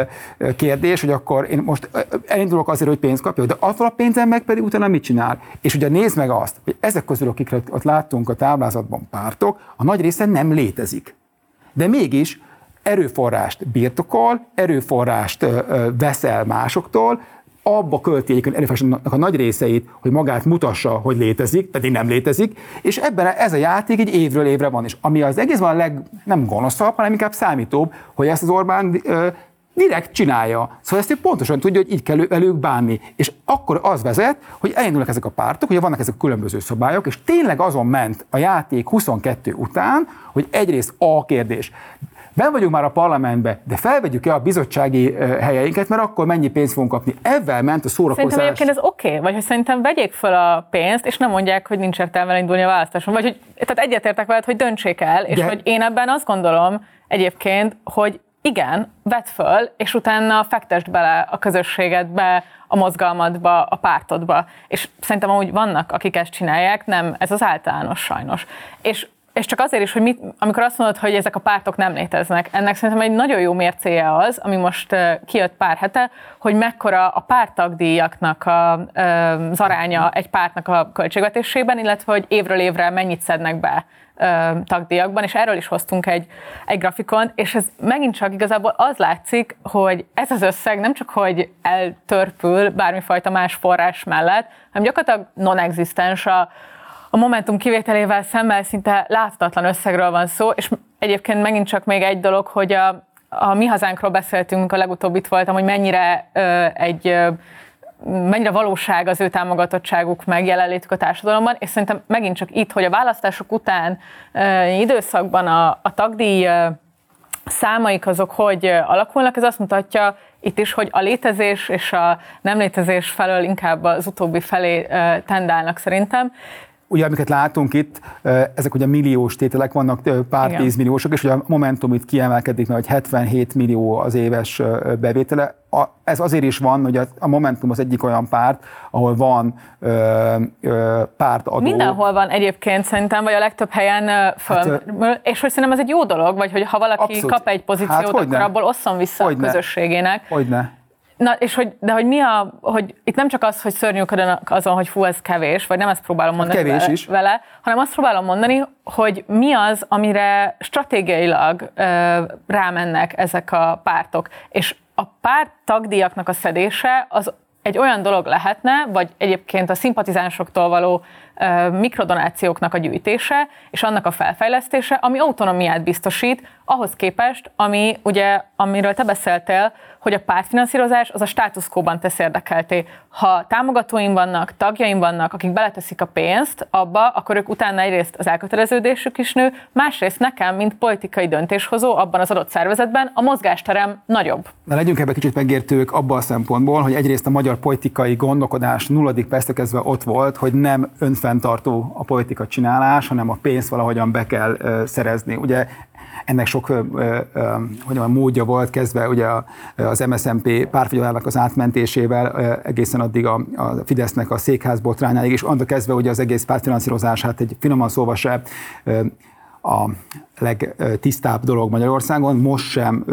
kérdés, hogy akkor én most elindulok azért, hogy pénzt kapjak, de attól a pénzem meg pedig utána mit csinál? És ugye nézd meg azt, hogy ezek közül, akiket ott láttunk a táblázatban pártok, a nagy része nem létezik. De mégis erőforrást birtokol, erőforrást veszel másoktól, abba költi egyébként erőforrásnak a nagy részeit, hogy magát mutassa, hogy létezik, pedig nem létezik, és ebben ez a játék egy évről évre van. És ami az egész van a leg, nem gonoszabb, hanem inkább számítóbb, hogy ezt az Orbán ö, direkt csinálja. Szóval ezt ő pontosan tudja, hogy így kell velük bánni. És akkor az vezet, hogy elindulnak ezek a pártok, hogy vannak ezek a különböző szabályok, és tényleg azon ment a játék 22 után, hogy egyrészt A kérdés, Ben vagyunk már a parlamentbe, de felvegyük-e a bizottsági helyeinket, mert akkor mennyi pénzt fogunk kapni. Ezzel ment a szórakozás. Szerintem egyébként ez oké, okay, vagy hogy szerintem vegyék fel a pénzt, és nem mondják, hogy nincs értelme indulni a választáson. Vagy hogy, tehát egyetértek veled, hogy döntsék el, és de... hogy én ebben azt gondolom egyébként, hogy igen, vedd föl, és utána fektest bele a közösségedbe, a mozgalmadba, a pártodba. És szerintem amúgy vannak, akik ezt csinálják, nem, ez az általános sajnos. És és csak azért is, hogy mit, amikor azt mondod, hogy ezek a pártok nem léteznek, ennek szerintem egy nagyon jó mércéje az, ami most kijött pár hete, hogy mekkora a pártagdíjaknak a, az aránya egy pártnak a költségvetésében, illetve hogy évről évre mennyit szednek be tagdíjakban, és erről is hoztunk egy, egy grafikon, és ez megint csak igazából az látszik, hogy ez az összeg nem csak, hogy eltörpül bármifajta más forrás mellett, hanem gyakorlatilag non-existens a, a Momentum kivételével szemben szinte láthatatlan összegről van szó, és egyébként megint csak még egy dolog, hogy a, a mi hazánkról beszéltünk, a legutóbb itt voltam, hogy mennyire ö, egy ö, mennyire valóság az ő támogatottságuk meg jelenlétük a társadalomban, és szerintem megint csak itt, hogy a választások után ö, időszakban a, a tagdíj ö, számaik azok hogy alakulnak, ez azt mutatja itt is, hogy a létezés és a nem létezés felől inkább az utóbbi felé tendálnak szerintem ugye amiket látunk itt, ezek ugye milliós tételek vannak, pár Igen. tízmilliósok, és ugye a Momentum itt kiemelkedik, mert hogy 77 millió az éves bevétele. ez azért is van, hogy a Momentum az egyik olyan párt, ahol van ö, ö, pártadó. Mindenhol van egyébként szerintem, vagy a legtöbb helyen föl, hát, és hogy szerintem ez egy jó dolog, vagy hogy ha valaki abszolút. kap egy pozíciót, hát, akkor abból osszon vissza hogyne. a közösségének. Hogyne. Na, és hogy, de hogy mi a, hogy itt nem csak az, hogy szörnyűködnek azon, hogy fú, ez kevés, vagy nem ezt próbálom hát mondani kevés vele, is. vele, hanem azt próbálom mondani, hogy mi az, amire stratégiailag ö, rámennek ezek a pártok. És a párt tagdíjaknak a szedése az egy olyan dolog lehetne, vagy egyébként a szimpatizánsoktól való ö, mikrodonációknak a gyűjtése, és annak a felfejlesztése, ami autonomiát biztosít, ahhoz képest, ami ugye, amiről te beszéltél, hogy a pártfinanszírozás az a státuszkóban tesz érdekelté. Ha támogatóim vannak, tagjaim vannak, akik beleteszik a pénzt abba, akkor ők utána egyrészt az elköteleződésük is nő, másrészt nekem, mint politikai döntéshozó abban az adott szervezetben a mozgásterem nagyobb. Na legyünk ebben kicsit megértők abban a szempontból, hogy egyrészt a magyar politikai gondolkodás nulladik perctől kezdve ott volt, hogy nem önfenntartó a politika csinálás, hanem a pénzt valahogyan be kell szerezni. Ugye ennek sok hogy a módja volt, kezdve ugye az MSZMP párfogyalának az átmentésével egészen addig a, a Fidesznek a székház botrányáig, és annak kezdve ugye az egész pártfinanszírozás, hát egy finoman szóval se a legtisztább dolog Magyarországon, most sem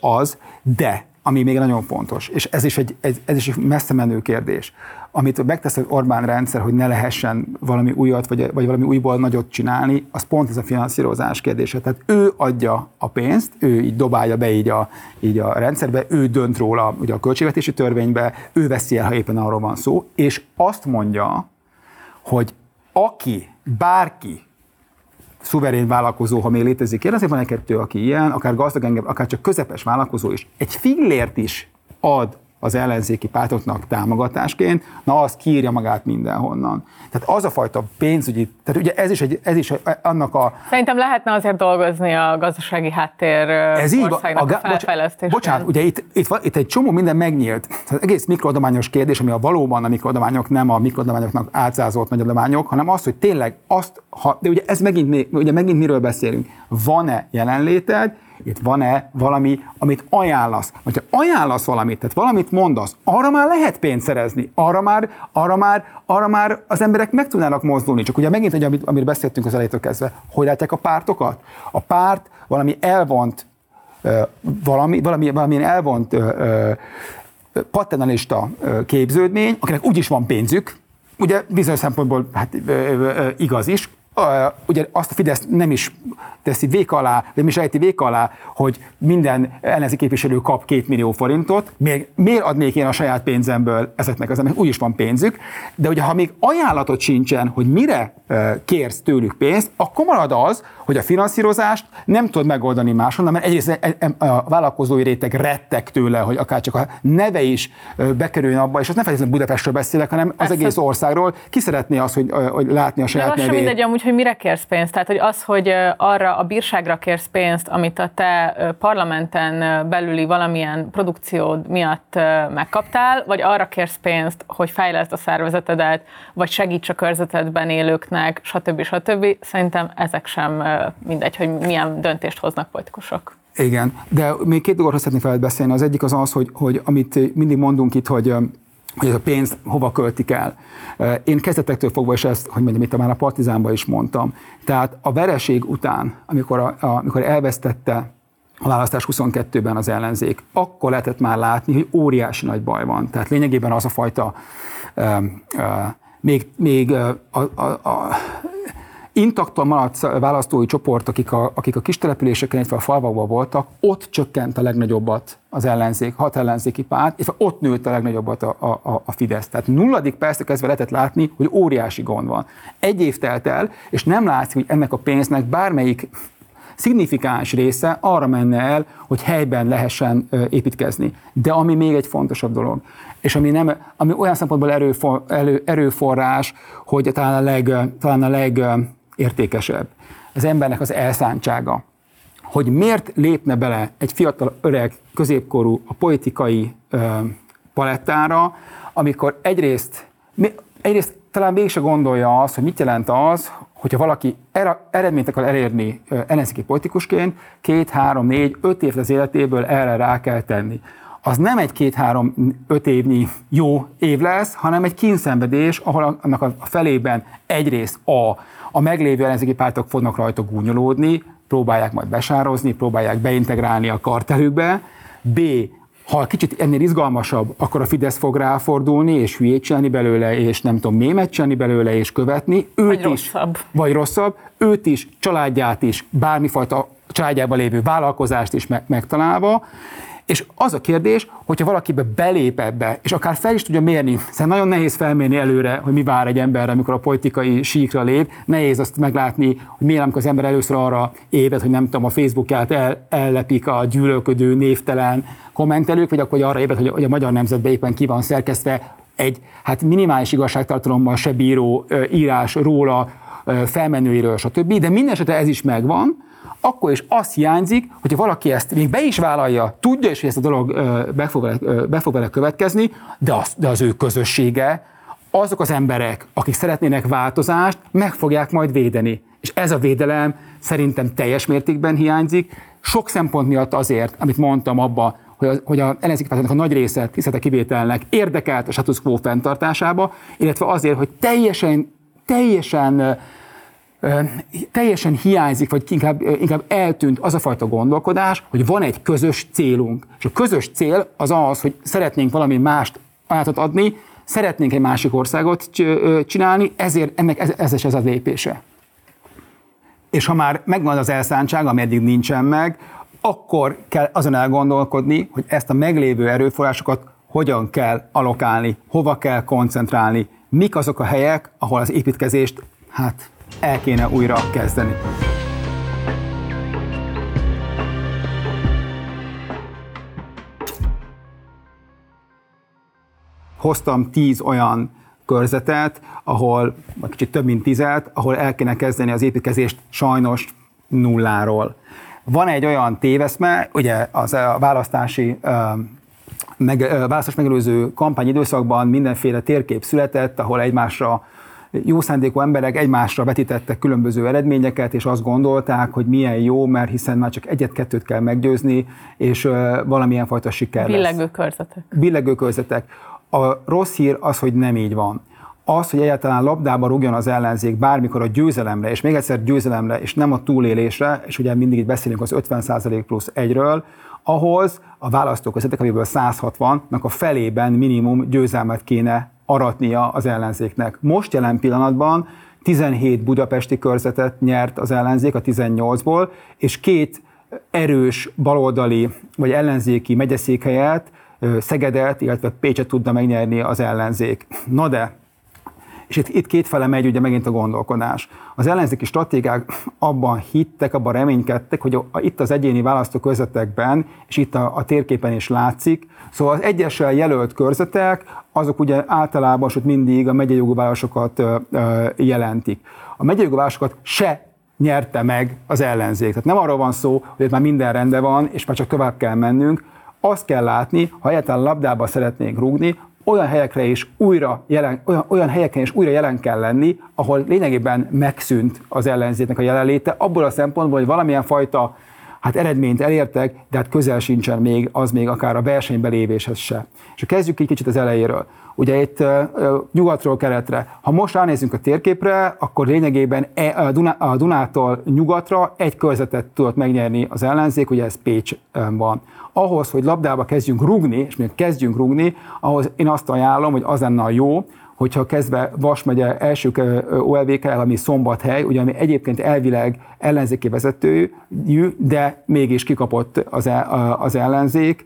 az, de ami még nagyon fontos, és ez is egy, ez is egy messze menő kérdés, amit megtesz az Orbán rendszer, hogy ne lehessen valami újat, vagy, vagy valami újból nagyot csinálni, az pont ez a finanszírozás kérdése. Tehát ő adja a pénzt, ő így dobálja be így a, így a rendszerbe, ő dönt róla ugye a költségvetési törvénybe, ő veszi el, ha éppen arról van szó, és azt mondja, hogy aki, bárki szuverén vállalkozó, ha még létezik, én azért van egy-kettő, aki ilyen, akár gazdag engem, akár csak közepes vállalkozó is, egy fillért is ad az ellenzéki pártoknak támogatásként, na az kírja magát mindenhonnan. Tehát az a fajta pénzügyi, tehát ugye ez is, egy, ez is annak a... Szerintem lehetne azért dolgozni a gazdasági háttér ez így, országnak a, a felfejlesztésén. Bocsánat, ugye itt, itt, itt egy csomó minden megnyílt. Tehát egész mikroadományos kérdés, ami a valóban a mikroadományok nem a mikroadományoknak átszázolt nagy adományok, hanem az, hogy tényleg azt, ha, de ugye ez megint, ugye megint miről beszélünk, van-e jelenléted, itt van-e valami, amit ajánlasz. Hogyha ajánlasz valamit, tehát valamit mondasz, arra már lehet pénzt szerezni, arra már, arra már, arra már az emberek meg tudnának mozdulni. Csak ugye megint egy, amit, amiről beszéltünk az elejétől kezdve, hogy látják a pártokat? A párt valami elvont, valami, valami, valamilyen elvont paternalista képződmény, akinek úgyis van pénzük, ugye bizonyos szempontból hát, igaz is, ugye azt a Fidesz nem is teszi vék alá, nem is ejti vék alá, hogy minden ellenzéki képviselő kap két millió forintot, miért, miért adnék én a saját pénzemből ezeknek az embereknek, úgyis van pénzük, de ugye ha még ajánlatot sincsen, hogy mire kérsz tőlük pénzt, akkor marad az, hogy a finanszírozást nem tudod megoldani máshonnan, mert egyrészt e, e, a vállalkozói réteg rettek tőle, hogy akár csak a neve is bekerüljön abba, és azt nem feltétlenül Budapestről beszélek, hanem az egész országról. Ki szeretné azt, hogy, hogy látni a saját nevét? mindegy amúgy, hogy mire kérsz pénzt. Tehát, hogy az, hogy arra arra a bírságra kérsz pénzt, amit a te parlamenten belüli valamilyen produkciód miatt megkaptál, vagy arra kérsz pénzt, hogy fejleszd a szervezetedet, vagy segíts a körzetedben élőknek, stb. stb. Szerintem ezek sem mindegy, hogy milyen döntést hoznak politikusok. Igen, de még két dolgot szeretnék feled beszélni. Az egyik az az, hogy, hogy amit mindig mondunk itt, hogy hogy ez a pénzt hova költik el. Én kezdetektől fogva is ezt, hogy mondjam, itt már a Partizánban is mondtam. Tehát a vereség után, amikor, a, amikor elvesztette a választás 22-ben az ellenzék, akkor lehetett már látni, hogy óriási nagy baj van. Tehát lényegében az a fajta uh, uh, még, még a, a, a, intaktan maradt választói csoport, akik a, akik a kis településeken, illetve a falvakban voltak, ott csökkent a legnagyobbat az ellenzék, hat ellenzéki párt, és ott nőtt a legnagyobbat a, a, a Fidesz. Tehát nulladik percre kezdve lehetett látni, hogy óriási gond van. Egy év telt el, és nem látszik, hogy ennek a pénznek bármelyik szignifikáns része arra menne el, hogy helyben lehessen építkezni. De ami még egy fontosabb dolog, és ami, nem, ami olyan szempontból erőfor, erő, erőforrás, hogy talán a, leg, talán a legértékesebb, az embernek az elszántsága. Hogy miért lépne bele egy fiatal, öreg, középkorú a politikai ö, palettára, amikor egyrészt, egyrészt talán mégse gondolja azt, hogy mit jelent az, hogyha valaki eredményt akar elérni ellenzéki politikusként, két, három, négy, öt év az életéből erre rá kell tenni. Az nem egy két-három, öt évnyi jó év lesz, hanem egy kínszenvedés, ahol annak a felében egyrészt a, a meglévő ellenzéki pártok fognak rajta gúnyolódni, próbálják majd besározni, próbálják beintegrálni a kartelükbe, B ha kicsit ennél izgalmasabb, akkor a Fidesz fog ráfordulni, és hülyét csinálni belőle, és nem tudom, mémet csinálni belőle, és követni. Őt vagy is, rosszabb. Vagy rosszabb. Őt is, családját is, bármifajta családjában lévő vállalkozást is megtalálva, és az a kérdés, hogyha valakibe belép ebbe, és akár fel is tudja mérni, hiszen nagyon nehéz felmérni előre, hogy mi vár egy emberre, amikor a politikai síkra lép, nehéz azt meglátni, hogy miért, amikor az ember először arra ébred, hogy nem tudom, a Facebookját el, ellepik a gyűlölködő, névtelen kommentelők, vagy akkor arra ébred, hogy, hogy a magyar nemzetben éppen ki van szerkesztve egy hát minimális igazságtartalommal se bíró írás róla, felmenőiről, stb. De minden esetre ez is megvan, akkor is azt hiányzik, hogyha valaki ezt még be is vállalja, tudja is, hogy ezt a dolog be fog vele, be fog vele következni, de az, de az ő közössége, azok az emberek, akik szeretnének változást, meg fogják majd védeni. És ez a védelem szerintem teljes mértékben hiányzik, sok szempont miatt azért, amit mondtam abba, hogy a, hogy a ellenzéki a nagy része, tisztete kivételnek érdekelt a status quo fenntartásába, illetve azért, hogy teljesen, teljesen teljesen hiányzik, vagy inkább, inkább eltűnt az a fajta gondolkodás, hogy van egy közös célunk. És a közös cél az az, hogy szeretnénk valami mást ajánlatot adni, szeretnénk egy másik országot csinálni, ezért ennek ez, ez ez a lépése. És ha már megvan az elszántság, ami eddig nincsen meg, akkor kell azon elgondolkodni, hogy ezt a meglévő erőforrásokat hogyan kell alokálni, hova kell koncentrálni, mik azok a helyek, ahol az építkezést hát el kéne újra kezdeni. Hoztam tíz olyan körzetet, ahol, kicsit több mint tizet, ahol el kéne kezdeni az építkezést sajnos nulláról. Van egy olyan téveszme, ugye az a választási meg, választás megelőző kampányidőszakban mindenféle térkép született, ahol egymásra jó szándékú emberek egymásra vetítettek különböző eredményeket, és azt gondolták, hogy milyen jó, mert hiszen már csak egyet-kettőt kell meggyőzni, és valamilyen fajta siker Billegő lesz. körzetek. Billegő körzetek. A rossz hír az, hogy nem így van. Az, hogy egyáltalán labdába rúgjon az ellenzék bármikor a győzelemre, és még egyszer győzelemre, és nem a túlélésre, és ugye mindig itt beszélünk az 50% plusz egyről, ahhoz a választóközvetek, amiből 160-nak a felében minimum győzelmet kéne aratnia az ellenzéknek. Most jelen pillanatban 17 budapesti körzetet nyert az ellenzék a 18-ból, és két erős baloldali vagy ellenzéki megyeszékhelyet, Szegedet, illetve Pécset tudna megnyerni az ellenzék. Na de és itt, itt kétfele megy ugye megint a gondolkodás. Az ellenzéki stratégák abban hittek, abban reménykedtek, hogy a, a, itt az egyéni választókörzetekben, és itt a, a térképen is látszik, szóval az egyesel jelölt körzetek, azok ugye általában, sőt mindig a megyei jogú városokat jelentik. A megyei jogú városokat se nyerte meg az ellenzék. Tehát nem arról van szó, hogy itt már minden rendben van, és már csak tovább kell mennünk. Azt kell látni, ha egyáltalán labdába szeretnénk rúgni, olyan helyekre is újra jelen, olyan, olyan helyeken is újra jelen kell lenni, ahol lényegében megszűnt az ellenzéknek a jelenléte, abból a szempontból, hogy valamilyen fajta hát eredményt elértek, de hát közel sincsen még az még akár a versenybe lévéshez se. És kezdjük egy kicsit az elejéről. Ugye itt nyugatról keletre. Ha most ránézünk a térképre, akkor lényegében e, a Dunától nyugatra egy körzetet tudott megnyerni az ellenzék, ugye ez Pécs van. Ahhoz, hogy labdába kezdjünk rugni, és még kezdjünk rugni, ahhoz én azt ajánlom, hogy az lenne a jó, hogyha kezdve Vas megye első OLVK, ami szombathely, ugye ami egyébként elvileg ellenzéki vezetőjű, de mégis kikapott az, az ellenzék,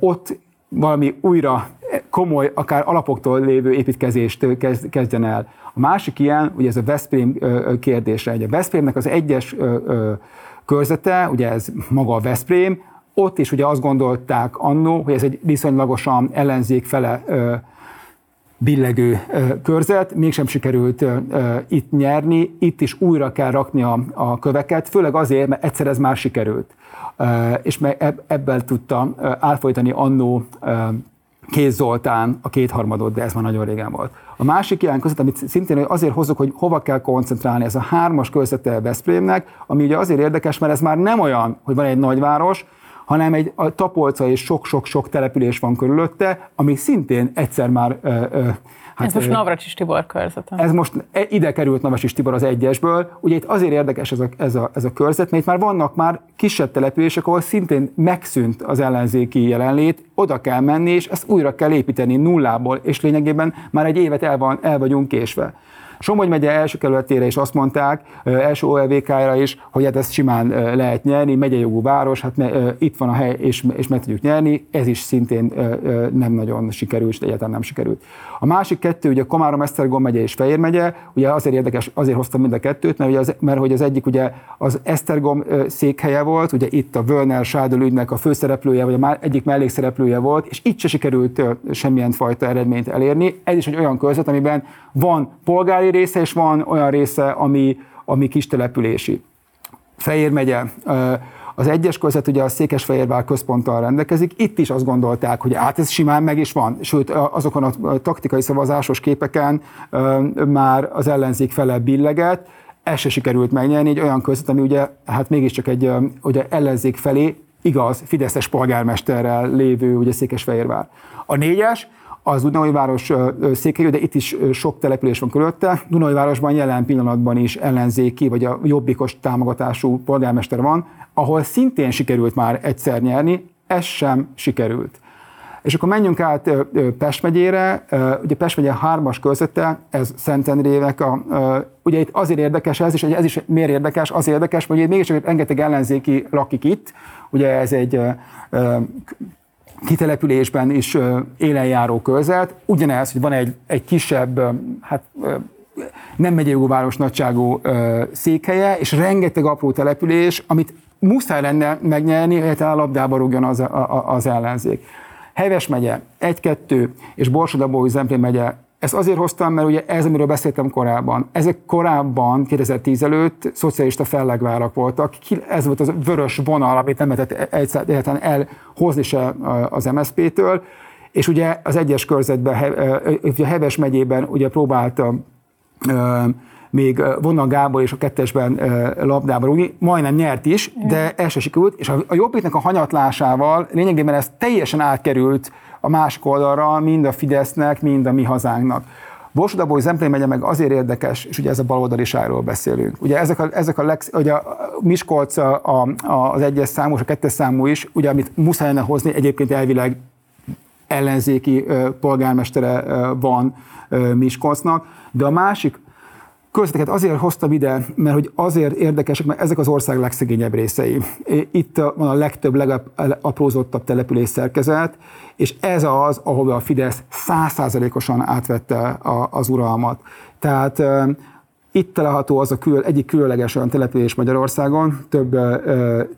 ott valami újra komoly, akár alapoktól lévő építkezést kezdjen el. A másik ilyen, ugye ez a Veszprém kérdése. Ugye a Veszprémnek az egyes körzete, ugye ez maga a Veszprém, ott is ugye azt gondolták annó, hogy ez egy viszonylagosan ellenzék fele billegő körzet, mégsem sikerült itt nyerni, itt is újra kell rakni a, a köveket, főleg azért, mert egyszer ez már sikerült. És ebből tudta átfolytani annó Kéz Zoltán a kétharmadot, de ez már nagyon régen volt. A másik ilyen között, amit szintén azért hozok, hogy hova kell koncentrálni, ez a hármas közete Veszprémnek, ami ugye azért érdekes, mert ez már nem olyan, hogy van egy nagyváros, hanem egy a tapolca és sok-sok-sok település van körülötte, ami szintén egyszer már Hát, ez most Navracsis Tibor körzete. Ez most e, ide került Navracsis Tibor az egyesből. Ugye itt azért érdekes ez a, ez a, ez a körzet, mert itt már vannak már kisebb települések, ahol szintén megszűnt az ellenzéki jelenlét, oda kell menni, és ezt újra kell építeni nullából, és lényegében már egy évet el, van, el vagyunk késve. Somogy megye első kerületére is azt mondták, első OLVK-ra is, hogy hát ezt simán lehet nyerni, megyejogú város, hát itt van a hely, és, és meg tudjuk nyerni, ez is szintén nem nagyon sikerült, és egyáltalán nem sikerült. A másik kettő, ugye Komárom, Esztergom megye és Fehér megye, ugye azért érdekes, azért hoztam mind a kettőt, mert, ugye az, mert hogy az egyik ugye az Esztergom székhelye volt, ugye itt a Völner Sádol ügynek a főszereplője, vagy a egyik mellékszereplője volt, és itt se sikerült semmilyen fajta eredményt elérni. Ez is egy olyan körzet, amiben van polgári része, és van olyan része, ami, ami kis települési. Fehér megye, az egyes között ugye a Székesfehérvár központtal rendelkezik, itt is azt gondolták, hogy át ez simán meg is van, sőt azokon a taktikai szavazásos képeken már az ellenzék fele billeget, ez se sikerült megnyerni, egy olyan között, ami ugye hát mégiscsak egy ugye ellenzék felé igaz, Fideszes polgármesterrel lévő ugye Székesfehérvár. A négyes, az Dunajváros székhelyű, de itt is sok település van körülötte. Dunajvárosban jelen pillanatban is ellenzéki, vagy a jobbikos támogatású polgármester van, ahol szintén sikerült már egyszer nyerni, ez sem sikerült. És akkor menjünk át Pest megyére, ugye Pest megye hármas közötte, ez Szentendrének a, ugye itt azért érdekes ez, és ez is miért érdekes, az érdekes, hogy mégis rengeteg ellenzéki lakik itt, ugye ez egy kitelepülésben is élenjáró körzet, ugyanez, hogy van egy, egy kisebb, hát nem megyei város nagyságú székhelye, és rengeteg apró település, amit muszáj lenne megnyerni, hogy a labdába rúgjon az, az ellenzék. Heves megye, 1-2, és Borsodabói Zemplén megye ezt azért hoztam, mert ugye ez, amiről beszéltem korábban, ezek korábban, 2010 előtt szocialista fellegvárak voltak, ez volt az vörös vonal, amit nem lehetett egyáltalán elhozni se az MSZP-től, és ugye az egyes körzetben, ugye Heves megyében ugye próbáltam még Vonna Gábor és a kettesben labdába rúgni, majdnem nyert is, de el se sikerült, és a Jobbiknek a hanyatlásával lényegében ez teljesen átkerült a másik oldalra, mind a Fidesznek, mind a mi hazánknak. Borsodabói Zemplén megye meg azért érdekes, és ugye ez a baloldaliságról beszélünk. Ugye ezek a, ezek a, leg, ugye a Miskolc a, a, az egyes számú és a kettes számú is, ugye amit muszáj lenne hozni, egyébként elvileg ellenzéki ö, polgármestere ö, van ö, Miskolcnak, de a másik Körzeteket azért hoztam ide, mert hogy azért érdekesek, mert ezek az ország legszegényebb részei. Itt van a legtöbb, legaprózottabb település szerkezet, és ez az, ahol a Fidesz százszázalékosan átvette az uralmat. Tehát itt található az a kül, egyik különleges olyan település Magyarországon, több,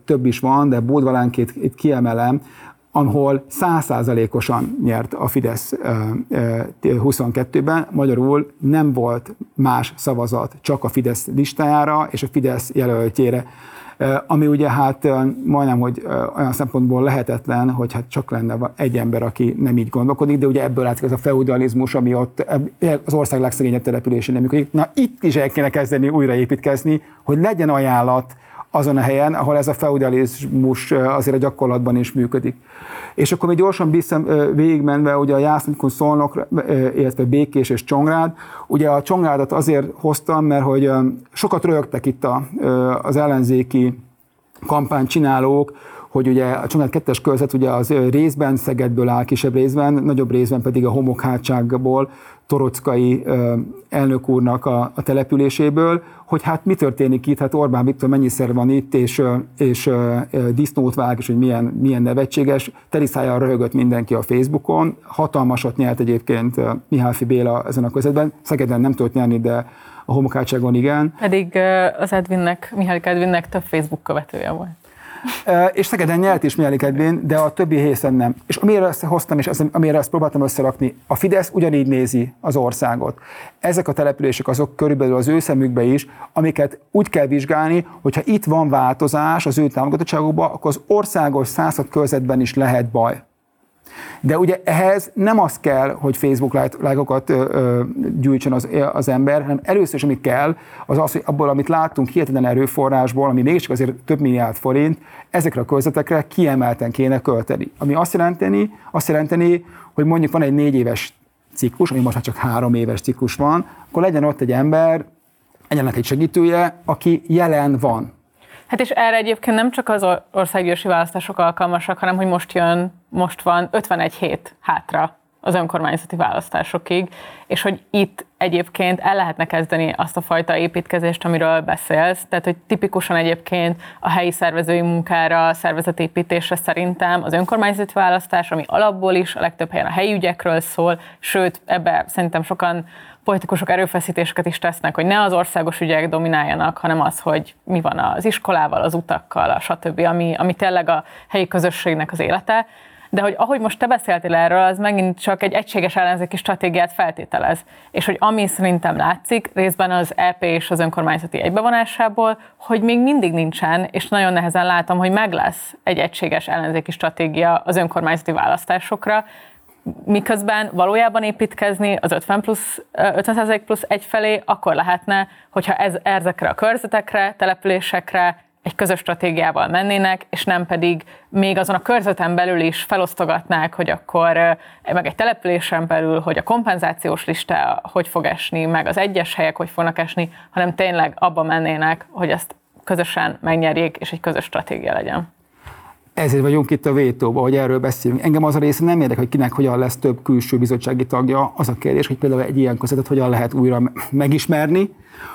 több is van, de Bódvalánkét itt kiemelem, ahol százszázalékosan nyert a Fidesz 22-ben, magyarul nem volt más szavazat csak a Fidesz listájára és a Fidesz jelöltjére ami ugye hát majdnem, hogy olyan szempontból lehetetlen, hogy hát csak lenne egy ember, aki nem így gondolkodik, de ugye ebből látszik ez a feudalizmus, ami ott az ország legszegényebb településén működik. Na itt is el kéne kezdeni újraépítkezni, hogy legyen ajánlat azon a helyen, ahol ez a feudalizmus azért a gyakorlatban is működik. És akkor még gyorsan vissza végigmenve, ugye a Jásznikon szolnok, illetve Békés és Csongrád. Ugye a Csongrádat azért hoztam, mert hogy sokat rögtek itt a, az ellenzéki kampánycsinálók, hogy ugye a Csongrád kettes körzet ugye az részben Szegedből áll, kisebb részben, nagyobb részben pedig a homokhátságból, Torockai elnök úrnak a, a településéből, hogy hát mi történik itt, hát Orbán Viktor mennyiszer van itt, és, és disznót vág, és hogy milyen, milyen nevetséges. Teriszájjal röhögött mindenki a Facebookon, hatalmasat nyert egyébként Mihály Béla ezen a közvetben, Szegeden nem tudott nyerni, de a homokátságon igen. Pedig az Edvinnek, Mihály Edvinnek több Facebook követője volt és Szegeden nyert is Mihály Kedvén, de a többi részen nem. És amire ezt hoztam, és amire ezt próbáltam összerakni, a Fidesz ugyanígy nézi az országot. Ezek a települések azok körülbelül az ő szemükbe is, amiket úgy kell vizsgálni, hogyha itt van változás az ő támogatottságokban, akkor az országos század körzetben is lehet baj. De ugye ehhez nem az kell, hogy Facebook lájkokat gyűjtsön az, az ember, hanem először is, ami kell, az az, hogy abból, amit láttunk hihetetlen erőforrásból, ami mégiscsak azért több milliárd forint, ezekre a körzetekre kiemelten kéne költeni. Ami azt jelenteni, azt jelenteni, hogy mondjuk van egy négy éves ciklus, ami most már csak három éves ciklus van, akkor legyen ott egy ember, egyenleg egy segítője, aki jelen van. Hát és erre egyébként nem csak az országgyűlési választások alkalmasak, hanem hogy most jön, most van 51 hét hátra az önkormányzati választásokig, és hogy itt egyébként el lehetne kezdeni azt a fajta építkezést, amiről beszélsz. Tehát, hogy tipikusan egyébként a helyi szervezői munkára, szervezetépítésre szerintem az önkormányzati választás, ami alapból is a legtöbb helyen a helyi ügyekről szól, sőt, ebbe szerintem sokan politikusok erőfeszítéseket is tesznek, hogy ne az országos ügyek domináljanak, hanem az, hogy mi van az iskolával, az utakkal, a stb., ami, ami tényleg a helyi közösségnek az élete. De hogy ahogy most te beszéltél erről, az megint csak egy egységes ellenzéki stratégiát feltételez. És hogy ami szerintem látszik, részben az EP és az önkormányzati egybevonásából, hogy még mindig nincsen, és nagyon nehezen látom, hogy meg lesz egy egységes ellenzéki stratégia az önkormányzati választásokra, miközben valójában építkezni az 50 plusz, 50 plusz egy felé, akkor lehetne, hogyha ez, ezekre a körzetekre, településekre egy közös stratégiával mennének, és nem pedig még azon a körzeten belül is felosztogatnák, hogy akkor meg egy településen belül, hogy a kompenzációs lista hogy fog esni, meg az egyes helyek hogy fognak esni, hanem tényleg abba mennének, hogy ezt közösen megnyerjék, és egy közös stratégia legyen ezért vagyunk itt a vétóban, hogy erről beszélünk. Engem az a része nem érdekel, hogy kinek hogyan lesz több külső bizottsági tagja. Az a kérdés, hogy például egy ilyen közvetet hogyan lehet újra megismerni,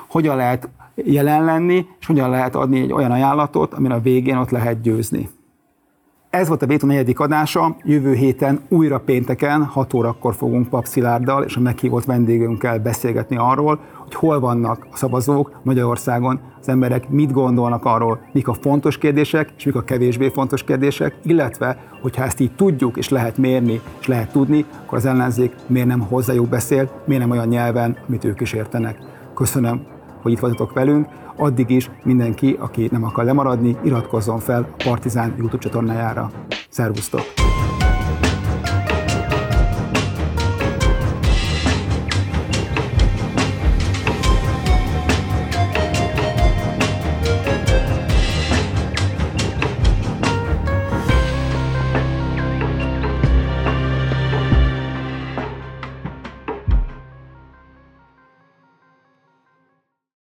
hogyan lehet jelen lenni, és hogyan lehet adni egy olyan ajánlatot, amin a végén ott lehet győzni. Ez volt a Vétó negyedik adása, jövő héten újra pénteken 6 órakor fogunk Pap Szilárddal és a meghívott vendégünkkel beszélgetni arról, hogy hol vannak a szavazók Magyarországon, az emberek mit gondolnak arról, mik a fontos kérdések, és mik a kevésbé fontos kérdések, illetve, hogyha ezt így tudjuk, és lehet mérni, és lehet tudni, akkor az ellenzék miért nem hozzájuk beszél, miért nem olyan nyelven, amit ők is értenek. Köszönöm, hogy itt voltatok velünk. Addig is mindenki, aki nem akar lemaradni, iratkozzon fel a Partizán YouTube csatornájára. Szervusztok!